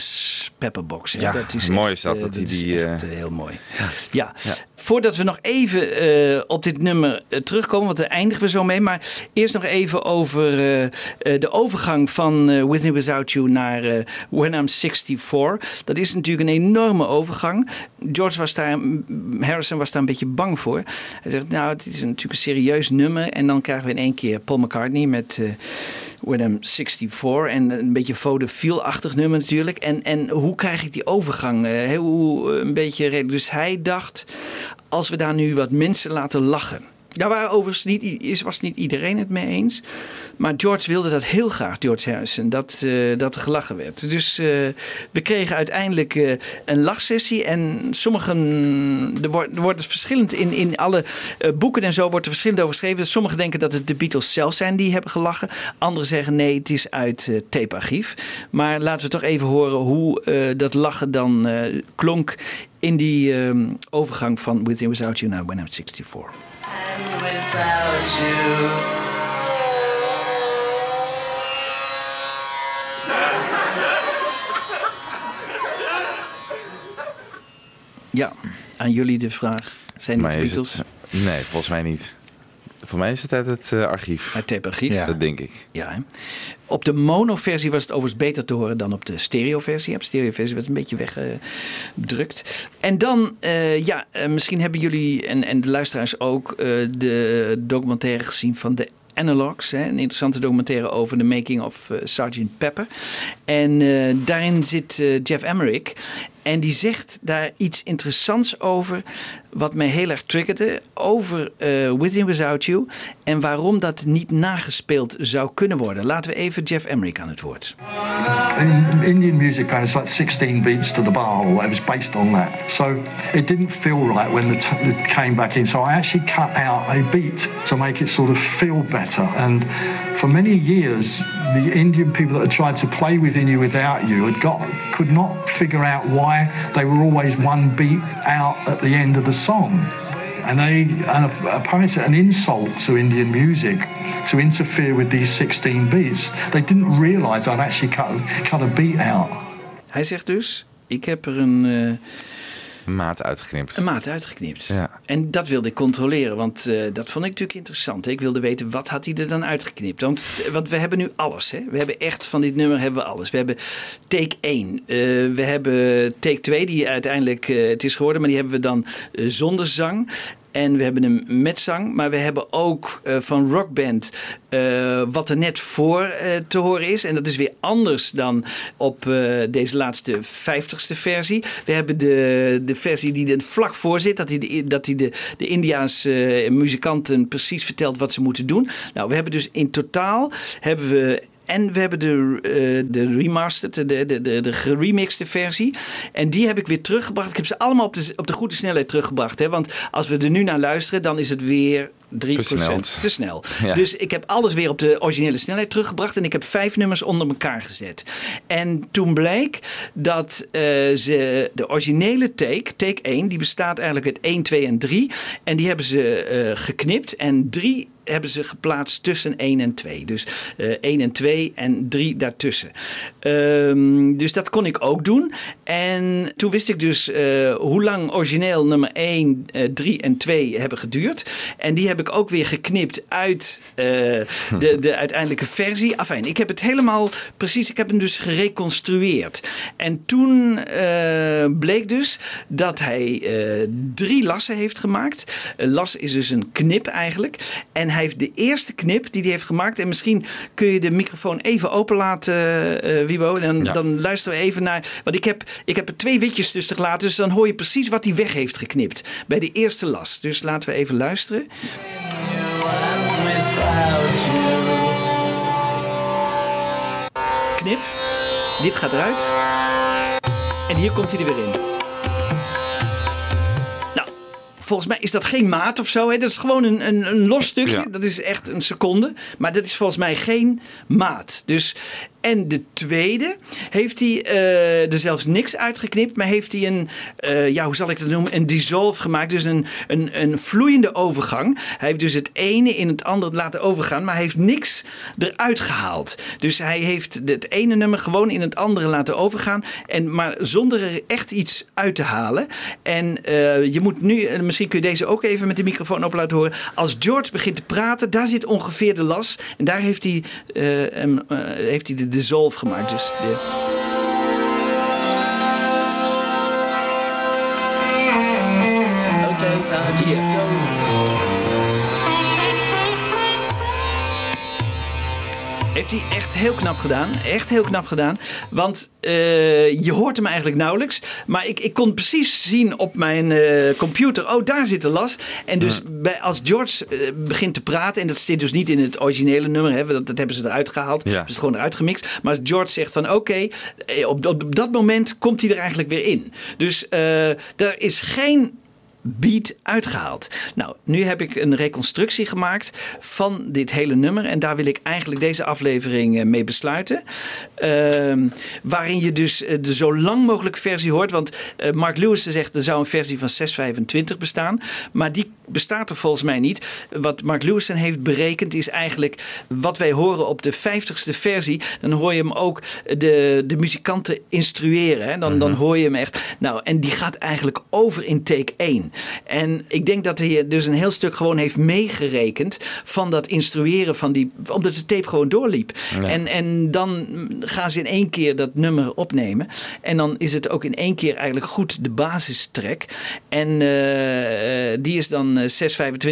Pepperbox. Ja, mooi is dat, eh, dat hij is die, echt, eh, eh, heel mooi. Ja. Voordat we nog even op dit nummer terugkomen, want daar eindigen we zo mee. Maar eerst nog even over de overgang van eh, With Me Without You naar When I'm 64. Dat is natuurlijk een enorme overgang. George was daar, Harrison was daar een beetje bang voor. Hij zegt, nou, het is natuurlijk een serieus nummer. En dan krijgen we in één keer Paul McCartney met... When I'm 64 en een beetje vaudeville-achtig nummer natuurlijk. En, en hoe krijg ik die overgang? eh, hoe, eh, een beetje. Dus hij dacht, als we daar nu wat mensen laten lachen. Daar waren overigens was niet iedereen het mee eens. Maar George wilde dat heel graag, George Harrison, dat, eh, dat er gelachen werd. Dus eh, we kregen uiteindelijk eh, een lachsessie. En sommigen, er wordt, wordt verschillend in, in alle boeken en zo wordt er verschillend over geschreven. Sommigen denken dat het de Beatles zelf zijn die hebben gelachen. Anderen zeggen nee, het is uit eh tapearchief. Maar laten we toch even horen hoe dat lachen dan klonk in die eh, overgang van With and Without You naar When I'm 64. And without you. Ja, aan jullie de vraag. Zijn het de Beatles? het, nee, volgens mij niet. Voor mij is het uit het eh, archief. Uit tapearchief? Dat denk ik. Ja, hè? Op de mono-versie was het overigens beter te horen dan op de stereo-versie. Op de stereo-versie werd het een beetje weggedrukt. En dan, eh, ja, eh, misschien hebben jullie en, en de luisteraars ook de documentaire gezien van de Analogs. Hè? Een interessante documentaire over de making of Sgt. Pepper. En daarin zit Jeff Emmerich. En die zegt daar iets interessants over, wat mij heel erg triggerde, over eh With and Without You en waarom dat niet nagespeeld zou kunnen worden. Laten we even Jeff Emmerich aan het woord. In Indian music, of like 16 beats to the bar, or whatever, was based on that. So it didn't feel right when the it came back in. So I actually cut out a beat to make it sort of feel better. And for many years, the Indian people that had tried to play within you without you had got could not figure out why they were always one beat out at the end of the song. And they, and apparently it's an insult to Indian music to interfere with these 16 beats. They didn't realize I'd actually cut, cut a beat out. Hij zegt dus, ik heb er een, eh, Een maat uitgeknipt. Een maat uitgeknipt. Ja. En dat wilde ik controleren, want eh, dat vond ik natuurlijk interessant. hè. Ik wilde weten, wat had hij er dan uitgeknipt? Want, eh, want we hebben nu alles. Hè? We hebben echt, van dit nummer hebben we alles. We hebben take 1. eh, we hebben take 2, die uiteindelijk het is geworden. Maar die hebben we dan zonder zang. En we hebben hem met zang. Maar we hebben ook eh, van Rockband eh, wat er net voor eh, te horen is. En dat is weer anders dan op deze laatste 50ste versie. We hebben de, de versie die er vlak voor zit. Dat hij de, dat hij de, de Indiaanse muzikanten precies vertelt wat ze moeten doen. Nou, we hebben dus in totaal hebben we en we hebben de, eh, de remastered, de, de, de, de geremixte versie. En die heb ik weer teruggebracht. Ik heb ze allemaal op de, op de goede snelheid teruggebracht. Hè? Want als we er nu naar luisteren, dan is het weer 3% Versneld. te snel. Ja. Dus ik heb alles weer op de originele snelheid teruggebracht. En ik heb vijf nummers onder elkaar gezet. En toen bleek dat eh, ze de originele take, take 1, die bestaat eigenlijk uit 1, 2 en 3. En die hebben ze eh, geknipt. En 3 hebben ze geplaatst tussen 1 en 2. Dus eh 1 en 2 en 3 daartussen. Ehm, dus dat kon ik ook doen. En toen wist ik dus eh, hoe lang origineel nummer 1, eh 3 en 2 hebben geduurd. En die heb ik ook weer geknipt uit eh, de, de uiteindelijke versie. Afijn, ik heb het helemaal precies, ik heb hem dus gereconstrueerd. En toen eh, bleek dus dat hij eh, drie lassen heeft gemaakt. Een las is dus een knip eigenlijk. En hij heeft de eerste knip die hij heeft gemaakt. En misschien kun je de microfoon even openlaten, eh Wibo. En dan, dan luisteren we even naar. Want ik heb, ik heb er twee witjes tussen gelaten. Dus dan hoor je precies wat hij weg heeft geknipt. Bij de eerste las. Dus laten we even luisteren. Knip. Dit gaat eruit. En hier komt hij er weer in. Nou, volgens mij is dat geen maat of zo. Hè? Dat is gewoon een, een, een los stukje. Ja. Dat is echt een seconde. Maar dat is volgens mij geen maat. Dus, en de tweede heeft hij eh, er zelfs niks uitgeknipt. Maar heeft hij een, eh, ja, hoe zal ik dat noemen? Een dissolve gemaakt. Dus een, een, een vloeiende overgang. Hij heeft dus het ene in het andere laten overgaan. Maar heeft niks eruit gehaald. Dus hij heeft het ene nummer gewoon in het andere laten overgaan. En, maar zonder er echt iets uit te halen. En eh, je moet nu, en misschien kun je deze ook even met de microfoon op laten horen. Als George begint te praten, daar zit ongeveer de las. En daar heeft hij, heeft hij de dissolve gemaakt. Dus de, Heeft hij echt heel knap gedaan. Echt heel knap gedaan. Want eh, je hoort hem eigenlijk nauwelijks. Maar ik, ik kon precies zien op mijn eh, computer. Oh, daar zit de las. En dus bij, als George eh, begint te praten. En dat zit dus niet in het originele nummer. Hè, dat, dat hebben ze eruit gehaald. Ja. Ze het gewoon eruit gemixt. Maar als George zegt van oké. op, op dat moment komt hij er eigenlijk weer in. Dus er is geen beat uitgehaald. Nou, nu heb ik een reconstructie gemaakt van dit hele nummer. En daar wil ik eigenlijk deze aflevering eh, mee besluiten. Ehm, waarin je dus eh, de zo lang mogelijke versie hoort. Want eh, Mark Lewis zegt er zou een versie van 6.25 bestaan. Maar die bestaat er volgens mij niet. Wat Mark Lewis heeft berekend is eigenlijk wat wij horen op de 50ste versie. Dan hoor je hem ook de, de muzikanten instrueren. Hè? Dan, dan hoor je hem echt. Nou, en die gaat eigenlijk over in take 1. En ik denk dat hij dus een heel stuk gewoon heeft meegerekend van dat instrueren van die. Omdat de tape gewoon doorliep. Ja. En, en dan gaan ze in één keer dat nummer opnemen. En dan is het ook in één keer eigenlijk goed de basistrack. En eh, eh, die is dan eh,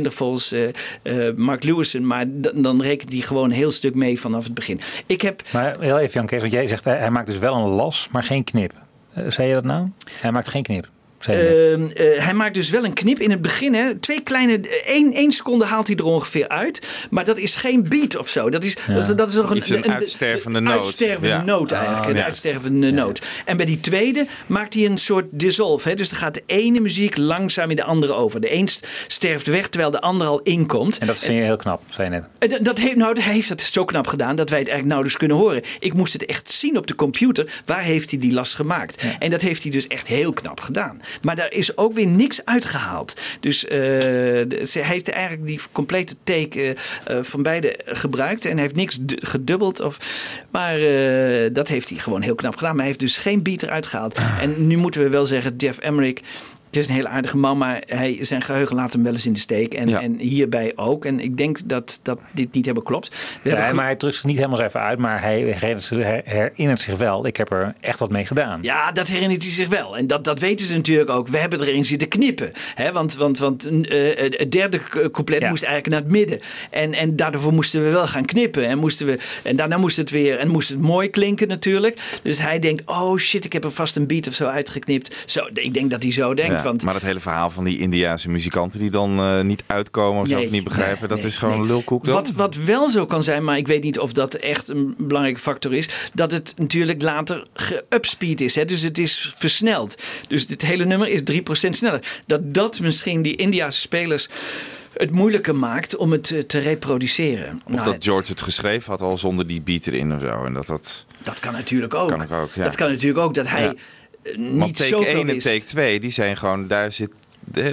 6,25 volgens eh, eh, Mark Lewison. Maar dan rekent hij gewoon een heel stuk mee vanaf het begin. Ik heb. Maar heel even, Jan Kees, want jij zegt hij maakt dus wel een las, maar geen knip. Eh, zei je dat nou? Hij maakt geen knip. Zei je net. Ehm, eh, hij maakt dus wel een knip in het begin. Hè. Twee kleine, één, één seconde haalt hij er ongeveer uit. Maar dat is geen beat of zo. Dat is, dat is, dat is nog een, Iets een uitstervende een noot. uitstervende Ja. noot eigenlijk. Ah, een ja. uitstervende noot. En bij die tweede maakt hij een soort dissolve. Hè. Dus dan gaat de ene muziek langzaam in de andere over. De een st- sterft weg terwijl de andere al inkomt. En dat vind je heel knap, zei je net. Eh, dat- Dat heeft, nou, hij heeft dat zo knap gedaan dat wij het eigenlijk nauwelijks kunnen horen. Ik moest het echt zien op de computer. Waar heeft hij die last gemaakt? En dat heeft hij dus echt heel knap gedaan. Maar daar is ook weer niks uitgehaald. Dus de- ze heeft eigenlijk die complete take eh, eh, van beide gebruikt. En heeft niks du- gedubbeld. Of, maar dat heeft hij gewoon heel knap gedaan. Maar hij heeft dus geen beat eruit gehaald. En nu moeten we wel zeggen, Jeff Emmerich Het is een hele aardige man, maar hij, zijn geheugen laat hem wel eens in de steek. En, en hierbij ook. En ik denk dat, dat dit niet helemaal klopt. We Ja, maar hij drukt zich niet helemaal even uit, maar hij herinnert zich- wel. Ik heb er echt wat mee gedaan. Ja, dat herinnert hij zich wel. En dat, dat weten ze natuurlijk ook. We hebben erin zitten knippen. Hè? Want, want, want eh, het derde k- couplet moest eigenlijk naar het midden. En, en daarvoor moesten we wel gaan knippen. En, moesten we, en daarna moest het weer. En moest het mooi klinken natuurlijk. Dus hij denkt: oh shit, ik heb er vast een beat of zo uitgeknipt. Zo, ik denk dat hij zo denkt. Ja, want Maar het hele verhaal van die Indiaanse muzikanten die dan eh, niet uitkomen of zelf niet begrijpen, nee, dat nee, is gewoon lulkoek dan? Wat, wat wel zo kan zijn, maar ik weet niet of dat echt een belangrijke factor is, dat het natuurlijk later geupspeed is. Hè? Dus het is versneld. Dus dit hele nummer is 3% sneller. Dat dat misschien die Indiase spelers het moeilijker maakt om het eh, te reproduceren. Of Nou, dat George het geschreven had al zonder die beat erin of zo. En dat dat... dat kan natuurlijk ook. Kan ook, ja. Dat kan natuurlijk ook dat hij Ja. Eh, Want niet take zoveel 1 en take 2, die zijn gewoon, daar zit,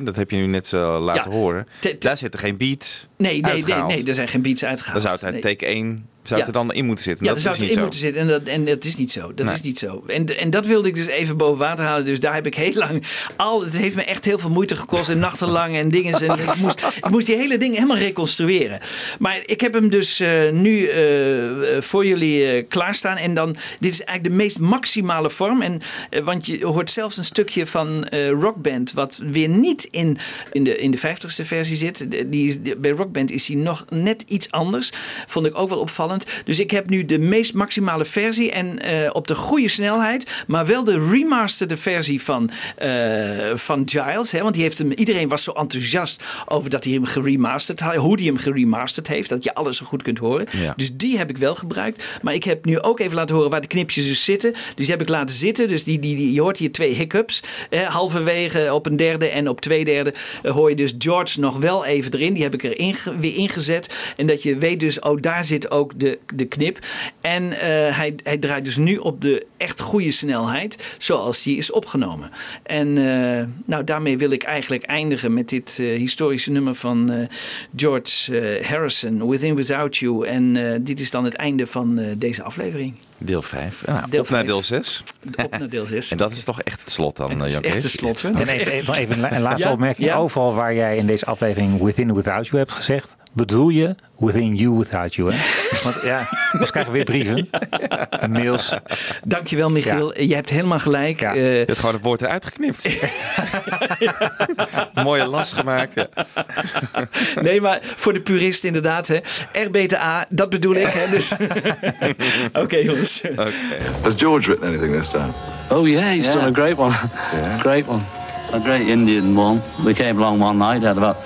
dat heb je nu net eh, laten Ja. horen. Daar zit er geen beat Nee, nee, nee, er zijn geen beats uitgehaald. Dan zou het uit Nee. take 1 zou het er dan in moeten zitten. Ja, dat zou het in zo. moeten zitten. En dat, en dat is niet zo. Dat Nee. is niet zo. En, en dat wilde ik dus even boven water halen. Dus daar heb ik heel lang al. Het heeft me echt heel veel moeite gekost. En nachtenlang en dingen. En ik, moest, ik moest die hele dingen helemaal reconstrueren. Maar ik heb hem dus eh, nu eh, voor jullie eh, klaarstaan. En dan. Dit is eigenlijk de meest maximale vorm. En, want je hoort zelfs een stukje van Rockband. Wat weer niet in, in, de, in de 50ste versie zit. Die, die- bij Rockband is hij nog net iets anders. Vond ik ook wel opvallend. Dus ik heb nu de meest maximale versie en eh, op de goede snelheid, maar wel de remasterde versie van, eh, van Giles. Hè, want die heeft hem, iedereen was zo enthousiast over dat hij hem geremasterd had, hoe hij hem geremasterd heeft, dat je alles zo goed kunt horen. Ja. Dus die heb ik wel gebruikt. Maar ik heb nu ook even laten horen waar de knipjes dus zitten. Dus die heb ik laten zitten. Dus die, die, die, je hoort hier twee hiccups. Eh, halverwege op een derde en op twee derde eh, hoor je dus George nog wel even erin. Die heb ik er weer ingezet. En dat je weet dus, oh daar zit ook de, de knip. En eh, hij, hij draait dus nu op de echt goede snelheid. Zoals die is opgenomen. En eh, nou daarmee wil ik eigenlijk eindigen met dit eh, historische nummer van eh, George Harrison. Within Without You. En eh, dit is dan het einde van eh, deze aflevering. Deel 5. Nou, Deel op naar vijf. deel 6. Op naar deel 6. En dat is toch echt het slot dan, dat is Jan echt het slot, hè? En even, even, even een la- een laatste Ja, opmerking. ja. Overal waar jij in deze aflevering Within Without You hebt gezegd, bedoel je Within You Without You. Hè? Want ja, we krijgen weer brieven en mails. Dankjewel Michiel. Je hebt helemaal gelijk. Ja. Eh, Je hebt gewoon het woord eruit geknipt. Mooie last gemaakt. Ja. nee, maar voor de purist inderdaad. Hè. R beta A, dat bedoel ik. Hè, dus. Oké jongens. Has George written anything this time? Oh yeah, he's Yeah. done a great one. Great one. A great Indian one. We came along one night, had about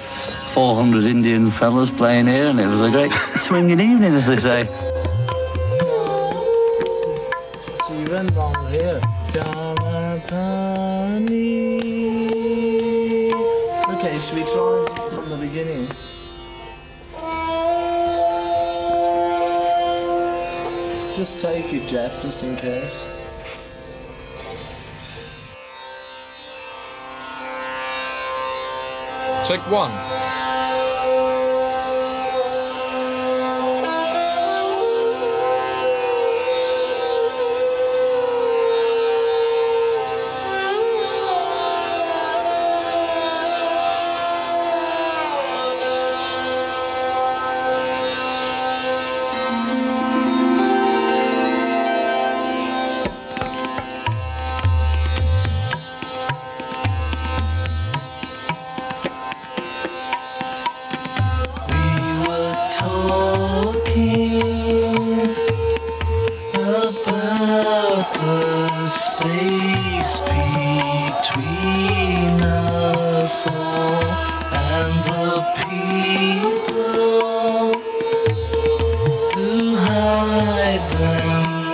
400 Indian fellas playing here, and it was a great swinging evening, as they say. It's even wrong here. Okay, should we try from the beginning? Just take it, Jeff, just in case. Take one.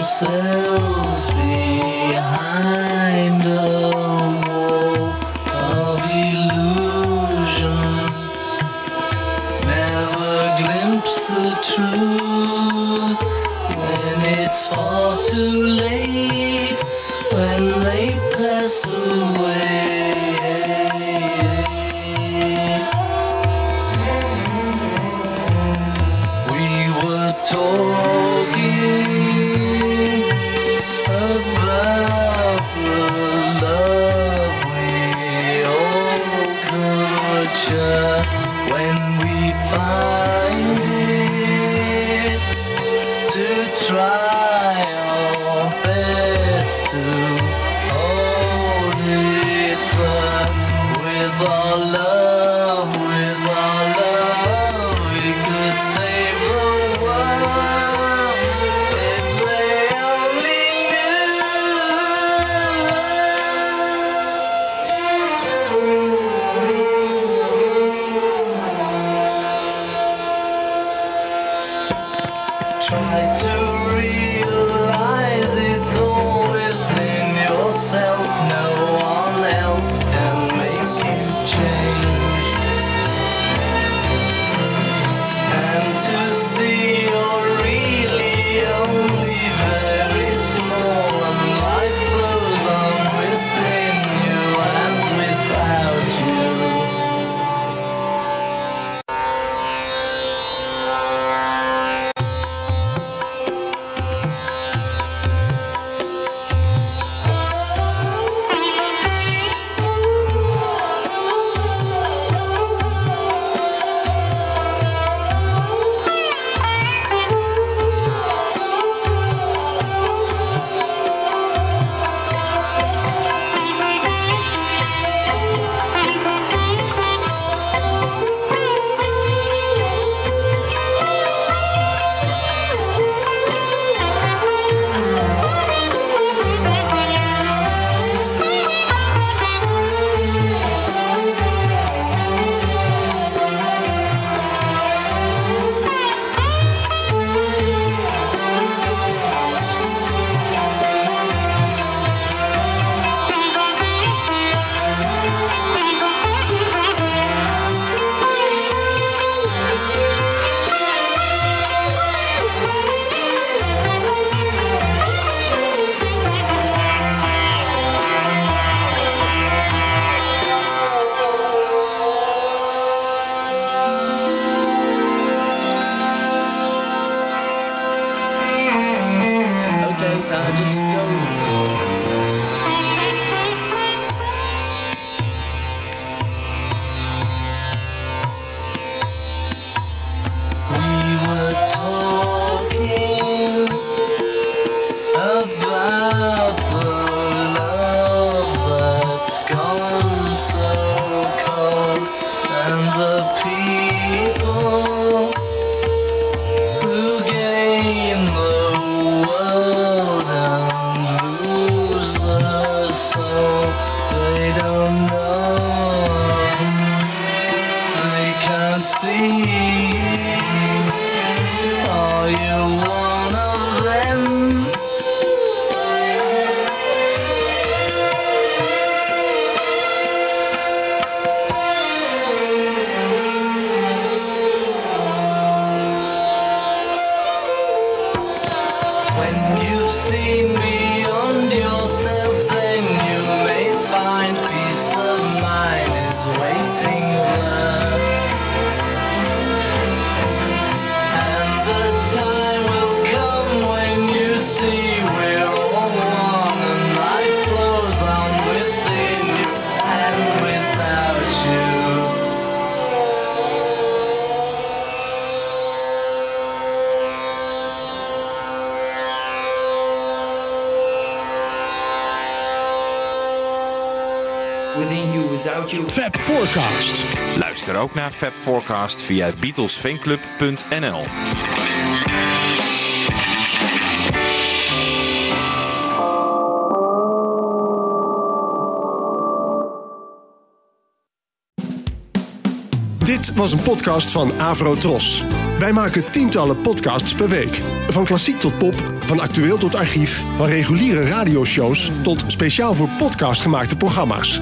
Themselves behind a wall of illusion never glimpse the truth when it's far too late when they pass away. ook naar FabForecast via BeatlesveenClub.nl. Dit was een podcast van Avro Tros. Wij maken tientallen podcasts per week. Van klassiek tot pop, van actueel tot archief, van reguliere radioshows tot speciaal voor podcast gemaakte programma's.